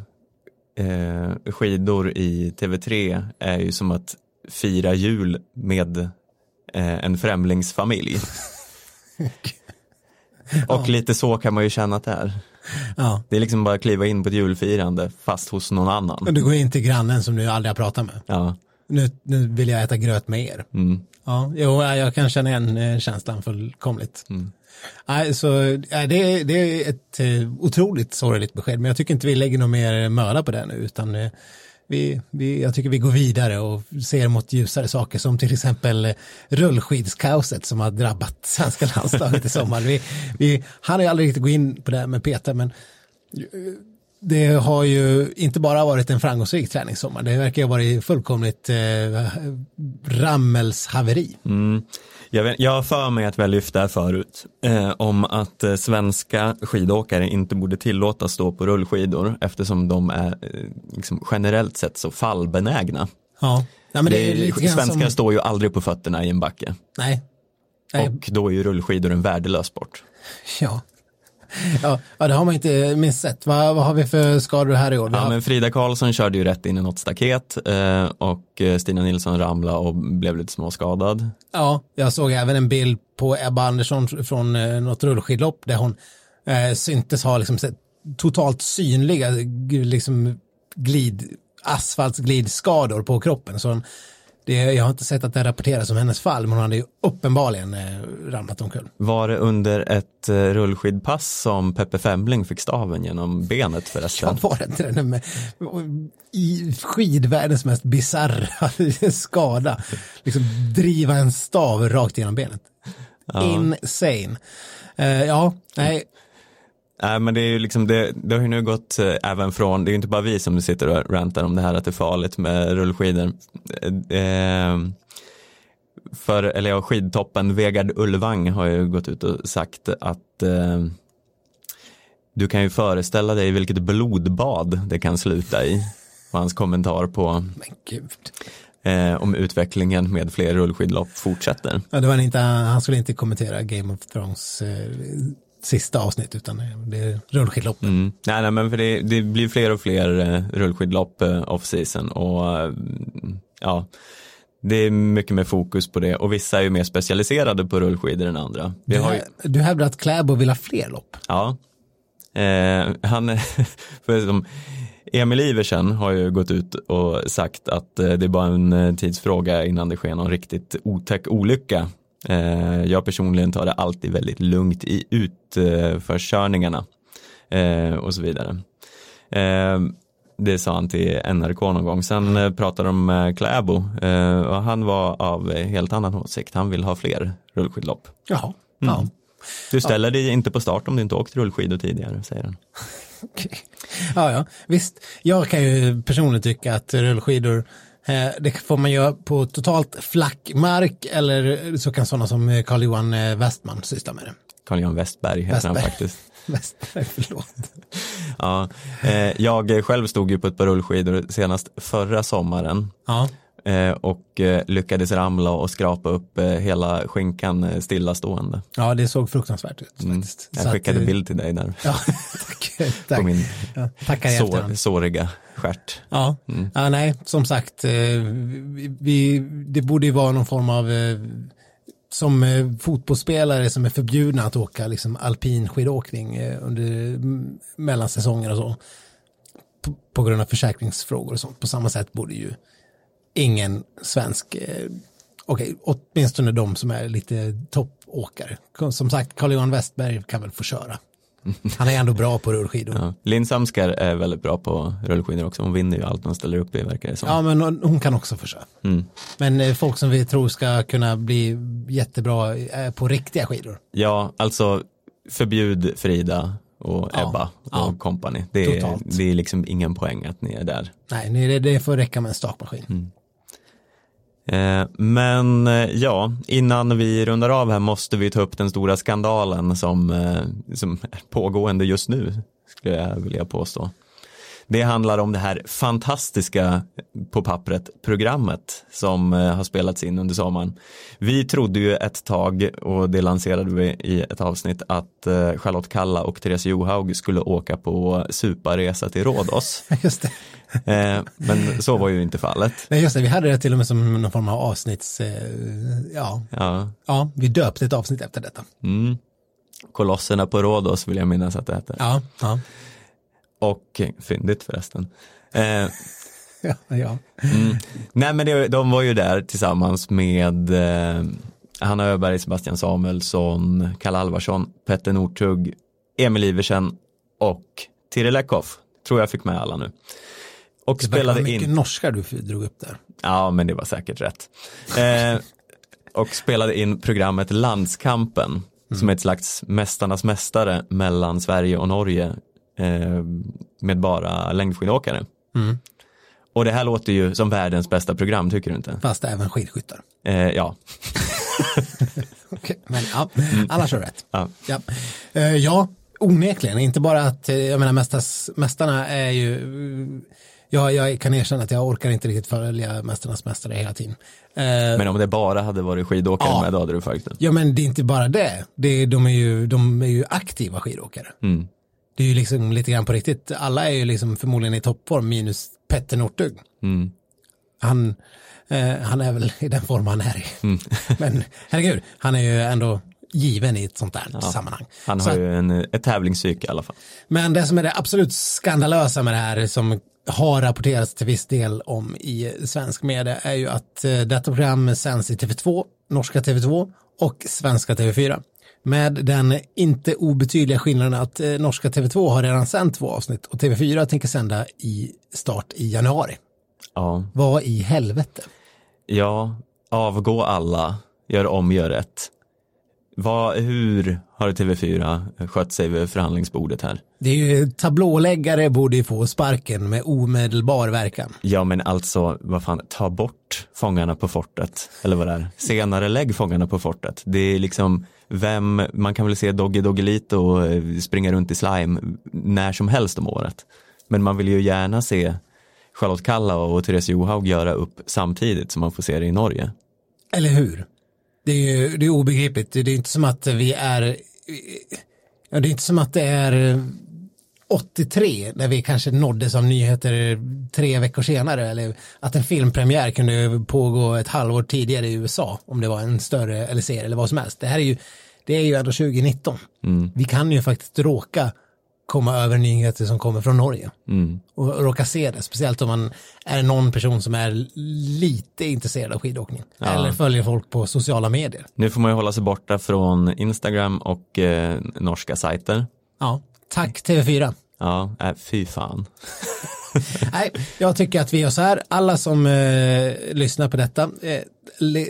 eh, skidor i TV3 är ju som att fira jul med eh, en främlingsfamilj. Och ja. lite så kan man ju känna att det är. Ja. Det är liksom bara att kliva in på ett julfirande fast hos någon annan. Du går in till grannen som du aldrig har pratat med. Ja. Nu, nu vill jag äta gröt med er. Mm. Ja, jo, jag kan känna igen eh, känslan fullkomligt. Mm. Nej, så, det, det är ett eh, otroligt sorgligt besked, men jag tycker inte vi lägger någon mer möda på det nu, utan eh, vi, vi, jag tycker vi går vidare och ser mot ljusare saker som till exempel eh, rullskidskaoset som har drabbat svenska landslaget i sommar. Vi, vi, hann ju aldrig riktigt gå in på det med Peter, men det har ju inte bara varit en framgångsrik träningssommar, det verkar ha varit fullkomligt eh, rammelshaveri. Mm. Jag, vet, jag har för mig att vi har lyft det här förut, eh, om att eh, svenska skidåkare inte borde tillåtas stå på rullskidor eftersom de är eh, liksom, generellt sett så fallbenägna. Ja. Ja, men det, det svenskar som... står ju aldrig på fötterna i en backe. Nej. Nej. Och då är ju rullskidor en värdelös sport. Ja, ja, ja, det har man inte minst sett. Vad, vad har vi för skador här i år? Ja, men Frida Karlsson körde ju rätt in i något staket eh, och eh, Stina Nilsson ramlade och blev lite småskadad. Ja, jag såg även en bild på Ebba Andersson från eh, något rullskidlopp där hon eh, syntes ha liksom totalt synliga liksom glid, asfaltsglidskador på kroppen. Så hon, det, jag har inte sett att det rapporteras om hennes fall, men hon hade ju uppenbarligen eh, ramlat omkull. Var det under ett eh, rullskidpass som Peppe Femling fick staven genom benet förresten? Ja, var det inte det? Med, I skidvärldens mest bisarra skada. Liksom driva en stav rakt genom benet. Ja. Insane. Uh, ja, nej, Nej, men det är ju liksom, det, det har ju nu gått äh, även från, det är ju inte bara vi som sitter och rantar om det här att det är farligt med rullskidor. Eh, för, eller ja, skidtoppen Vegard Ulvang har ju gått ut och sagt att eh, du kan ju föreställa dig vilket blodbad det kan sluta i. Och hans kommentar på eh, om utvecklingen med fler rullskidlopp fortsätter. Ja, det var inte, han skulle inte kommentera Game of Thrones eh, sista avsnitt utan det är rullskidlopp. Mm. Nej, nej, men för det, det blir fler och fler eh, rullskidlopp eh, off-season och eh, ja, det är mycket mer fokus på det och vissa är ju mer specialiserade på rullskidor än andra. Vi du, har ju... du hävdar att Kläbo vill ha fler lopp? Ja, eh, han, för som, Emil Iversen har ju gått ut och sagt att det är bara en tidsfråga innan det sker någon riktigt otäck olycka jag personligen tar det alltid väldigt lugnt i utförskörningarna eh, och så vidare. Eh, det sa han till NRK någon gång. Sen pratade de med Kläbo och han var av helt annan åsikt. Han vill ha fler rullskidlopp. Jaha, mm. ja. Du ställer ja. dig inte på start om du inte åkt rullskidor tidigare, säger han. Okay. Ja, ja, visst. Jag kan ju personligen tycka att rullskidor Eh, det får man göra på totalt flack mark eller så kan sådana som Carl-Johan eh, Westman syssla med det. Carl-Johan Westberg heter Westberg. han faktiskt. Westberg, förlåt. ja, eh, jag själv stod ju på ett par rullskidor senast förra sommaren. Ja. Och lyckades ramla och skrapa upp hela skinkan stillastående. Ja, det såg fruktansvärt ut. Mm. Jag skickade att, bild till dig där. Ja, tack. tack. På min ja, tackar sår, såriga stjärt. Ja. Mm. ja, nej, som sagt, eh, vi, det borde ju vara någon form av eh, som eh, fotbollsspelare som är förbjudna att åka liksom alpin skidåkning under mellansäsonger och så. på, på grund av försäkringsfrågor och sånt. På samma sätt borde ju ingen svensk, eh, okej, åtminstone de som är lite toppåkare. Som sagt, Carl-Johan Westberg kan väl få köra. Han är ändå bra på rullskidor. Ja. Linn Samskar är väldigt bra på rullskidor också. Hon vinner ju allt hon ställer upp i verkar det som. Ja, men hon hon kan också köra. Mm. Men eh, folk som vi tror ska kunna bli jättebra eh, på riktiga skidor. Ja, alltså förbjud Frida och Ja, Ebba och ja. company. Det är, det är liksom ingen poäng att ni är där. Nej, det, får räcka med en stakmaskin. Eh, Eh, men eh, ja, innan vi rundar av här måste vi ta upp den stora skandalen som, eh, som är pågående just nu, skulle jag vilja påstå. Det handlar om det här fantastiska på pappret programmet som eh, har spelats in under sommaren. Vi trodde ju ett tag och det lanserade vi i ett avsnitt att eh, Charlotte Kalla och Therese Johaug skulle åka på suparesa till Rhodos. Just det. Eh, men så var ju inte fallet. Nej, just det. Vi hade det till och med som någon form av avsnitts... Ja. Ja, ja, vi döpte ett avsnitt efter detta. Mm. Kolosserna på Rhodos vill jag minnas att det hette. Ja, ja. Och fyndigt förresten. Eh, ja, ja. mm. Nej men det, de var ju där tillsammans med eh, Hanna Öberg, Sebastian Samuelsson, Kalle Alvarsson, Petter Northug, Emil Iversen och Tiril Eckhoff. Tror jag fick med alla nu. Och Det spelade mycket in. norskar du drog upp där. Ja, men det var säkert rätt. Eh, och spelade in programmet Landskampen, som är ett slags Mästarnas mästare mellan Sverige och Norge eh, med bara längdskidåkare. Mm. Och det här låter ju som världens bästa program, tycker du inte? Fast även skidskyttar. Eh, ja, Okej, Men ja, har du rätt. ja. Ja, Eh, ja onekligen. Inte bara att, eh, jag menar mästas, mästarna är ju, eh, ja, jag kan erkänna att jag orkar inte riktigt följa Mästarnas mästare hela tiden. Eh, men om det bara hade varit skidåkare Ja. med, då hade du följt den. Ja men det är inte bara det. det är, de, är ju, de är ju aktiva skidåkare. Mm. Det är ju liksom lite grann på riktigt. Alla är ju liksom förmodligen i toppform minus Petter Northug. Mm. Han, eh, han är väl i den form han är i. Mm. Men herregud, han är ju ändå given i ett sånt där sammanhang. Han Så har att- ju en, ett tävlingspsyke i alla fall. Men det som är det absolut skandalösa med det här som har rapporterats till viss del om i svensk media är ju att eh, detta program sänds i TV2, norska TV2 och svenska TV4. Med den inte obetydliga skillnaden att eh, norska TV2 har redan sänt två avsnitt och TV4 tänker sända i start i januari. Ja, Vad i helvete? ja avgå alla, gör om, gör rätt. Vad, hur har TV4 skött sig vid förhandlingsbordet här? Det är ju tablåläggare borde ju få sparken med omedelbar verkan. Ja men alltså, vad fan, ta bort Fångarna på fortet, eller vad det är, senare lägg Fångarna på fortet. Det är liksom, vem, man kan väl se Doggy Doggelito och eh, springa runt i slime när som helst om året. Men man vill ju gärna se Charlotte Kalla och Therese Johaug göra upp samtidigt som man får se det i Norge. Eller hur? Det är det är obegripligt. Det är inte som att vi är ja, det är inte som att det är 83 när vi kanske nåddes av nyheter tre veckor senare eller att en filmpremiär kunde pågå ett halvår tidigare i USA om det var en större eller serie eller vad som helst. Det här är ju det är ju ändå 2019. Vi kan ju faktiskt råka komma över nyheter som kommer från Norge Mm. och råka se det, speciellt om man är någon person som är lite intresserad av skidåkning eller följer folk på sociala medier. Nu får man ju hålla sig borta från Instagram och eh, norska sajter. Ja, tack TV4. Ja, äh, fy fan. Nej, jag tycker att vi gör så här, alla som eh, lyssnar på detta, eh,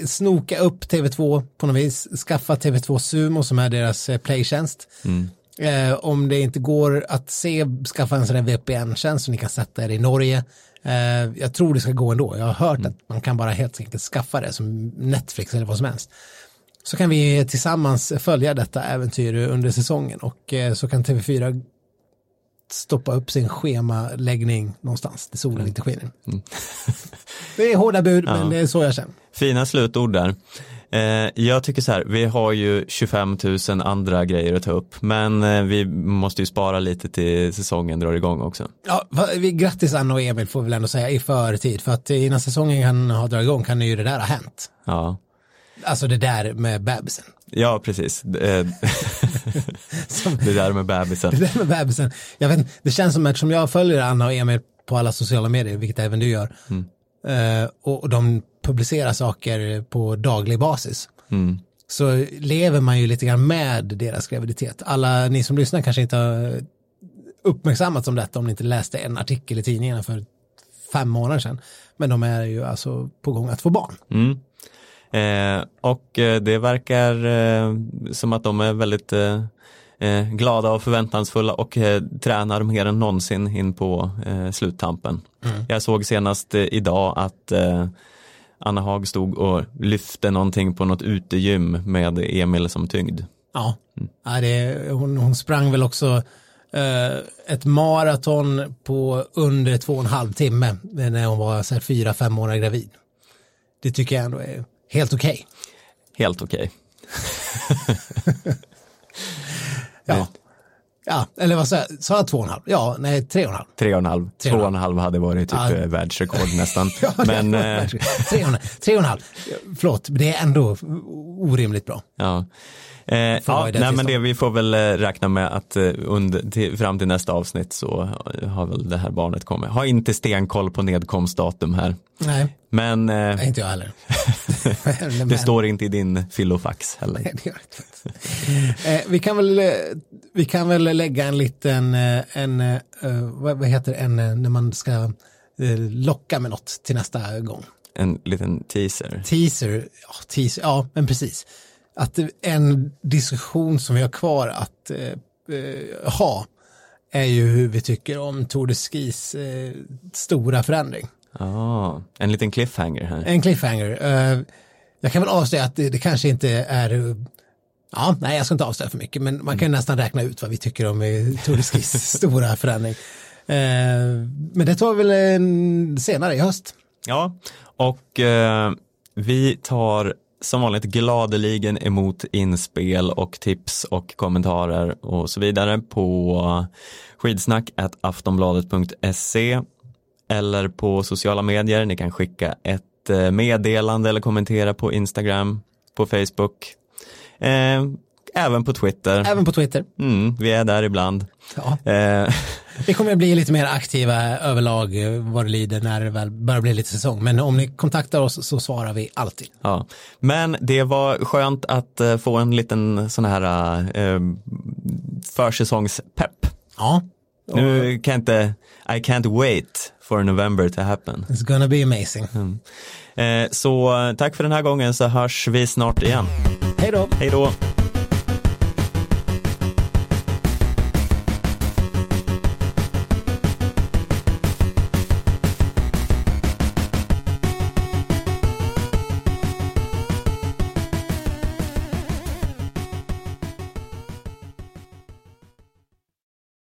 snoka upp TV2 på något vis, skaffa TV2 Sumo som är deras eh, playtjänst. Eh, om det inte går att se, skaffa en sån där VPN-tjänst som ni kan sätta er i Norge. Eh, jag tror det ska gå ändå, jag har hört att man kan bara helt enkelt skaffa det som Netflix eller vad som helst. Så kan vi tillsammans följa detta äventyr under säsongen och eh, så kan TV4 stoppa upp sin schemaläggning någonstans där solen inte skiner. Det är hårda bud, men det är så jag känner. Fina slutord där. Eh, jag tycker så här, vi har ju 25 000 andra grejer att ta upp, men eh, vi måste ju spara lite till säsongen drar igång också. Ja, va- vi- grattis Anna och Emil får vi väl ändå säga i förtid, för att innan säsongen kan ha dragit igång kan ju det där ha hänt. Ja, Alltså det där med bebisen. Ja, precis. Det, Som, det där med bebisen. det där med bebisen. Jag vet, det känns som eftersom jag följer Anna och Emil på alla sociala medier, vilket även du gör, eh, och, och de publicerar saker på daglig basis. Mm. så lever man ju lite grann med deras graviditet. Alla ni som lyssnar kanske inte har uppmärksammat om detta om ni inte läste en artikel i tidningarna för fem månader sedan. Men de är ju alltså på gång att få barn. Mm. Eh, och eh, det verkar eh, som att de är väldigt eh, eh, glada och förväntansfulla och eh, tränar mer än någonsin in på sluttampen. Jag såg senast idag att Anna Hag stod och lyfte någonting på något utegym med Emil som tyngd. Ja, ja det, hon, hon sprang väl också eh, ett maraton på under två och en halv timme när hon var så här, fyra, fem månader gravid. Det tycker jag ändå är helt okej. Helt okej. Ja. Ja, eller vad sa jag? Sa jag två och en halv? Ja, nej, tre och en halv. Tre och en halv. Tre Två och en halv hade varit typ Ja. eh, världsrekord nästan. Ja, Men eh, tre, och en, tre och en halv. Förlåt, men det är ändå orimligt bra. Ja. Eh, ja, nej, men det, vi får väl eh, räkna med att under, till, fram till nästa avsnitt så har väl det här barnet kommit. Har inte stenkoll på nedkomstdatum här. Nej, Men eh, inte jag heller. det står inte i din filofax heller. Nej, det gör det eh, vi, kan väl, vi kan väl lägga en liten, eh, en, eh, vad, vad heter en, eh, när man ska eh, locka med något till nästa gång. En liten teaser. Teaser, ja, teaser, ja men precis. Att eh, en diskussion som vi har kvar att eh, eh, ha är ju hur vi tycker om Tour de Skis eh, stora förändring. Ja, en liten cliffhanger här. En cliffhanger. Eh, jag kan väl avslöja att det, det kanske inte är eh, Ja, nej jag ska inte avslöja för mycket men man kan ju nästan räkna ut vad vi tycker om eh, Tour de Skis stora förändring. Eh, men det tar vi väl en, senare i höst. Ja, och eh, vi tar som vanligt gladeligen emot inspel och tips och kommentarer och så vidare på skidsnack aftonbladet.se eller på sociala medier. Ni kan skicka ett eh, meddelande eller kommentera på Instagram, på Facebook, eh, även på Twitter. Även på Twitter. Mm, vi är där ibland. Ja. Eh, Vi kommer att bli lite mer aktiva överlag eh, vad det lider när det väl börjar bli lite säsong. Men om ni kontaktar oss så svarar vi alltid. Ja, men det var skönt att eh, få en liten sån här eh, försäsongspepp. Ja, Nu kan jag inte, I can't wait for November to happen. it's gonna be amazing. Eh, så tack för den här gången så hörs vi snart igen. Hej då! Hej då!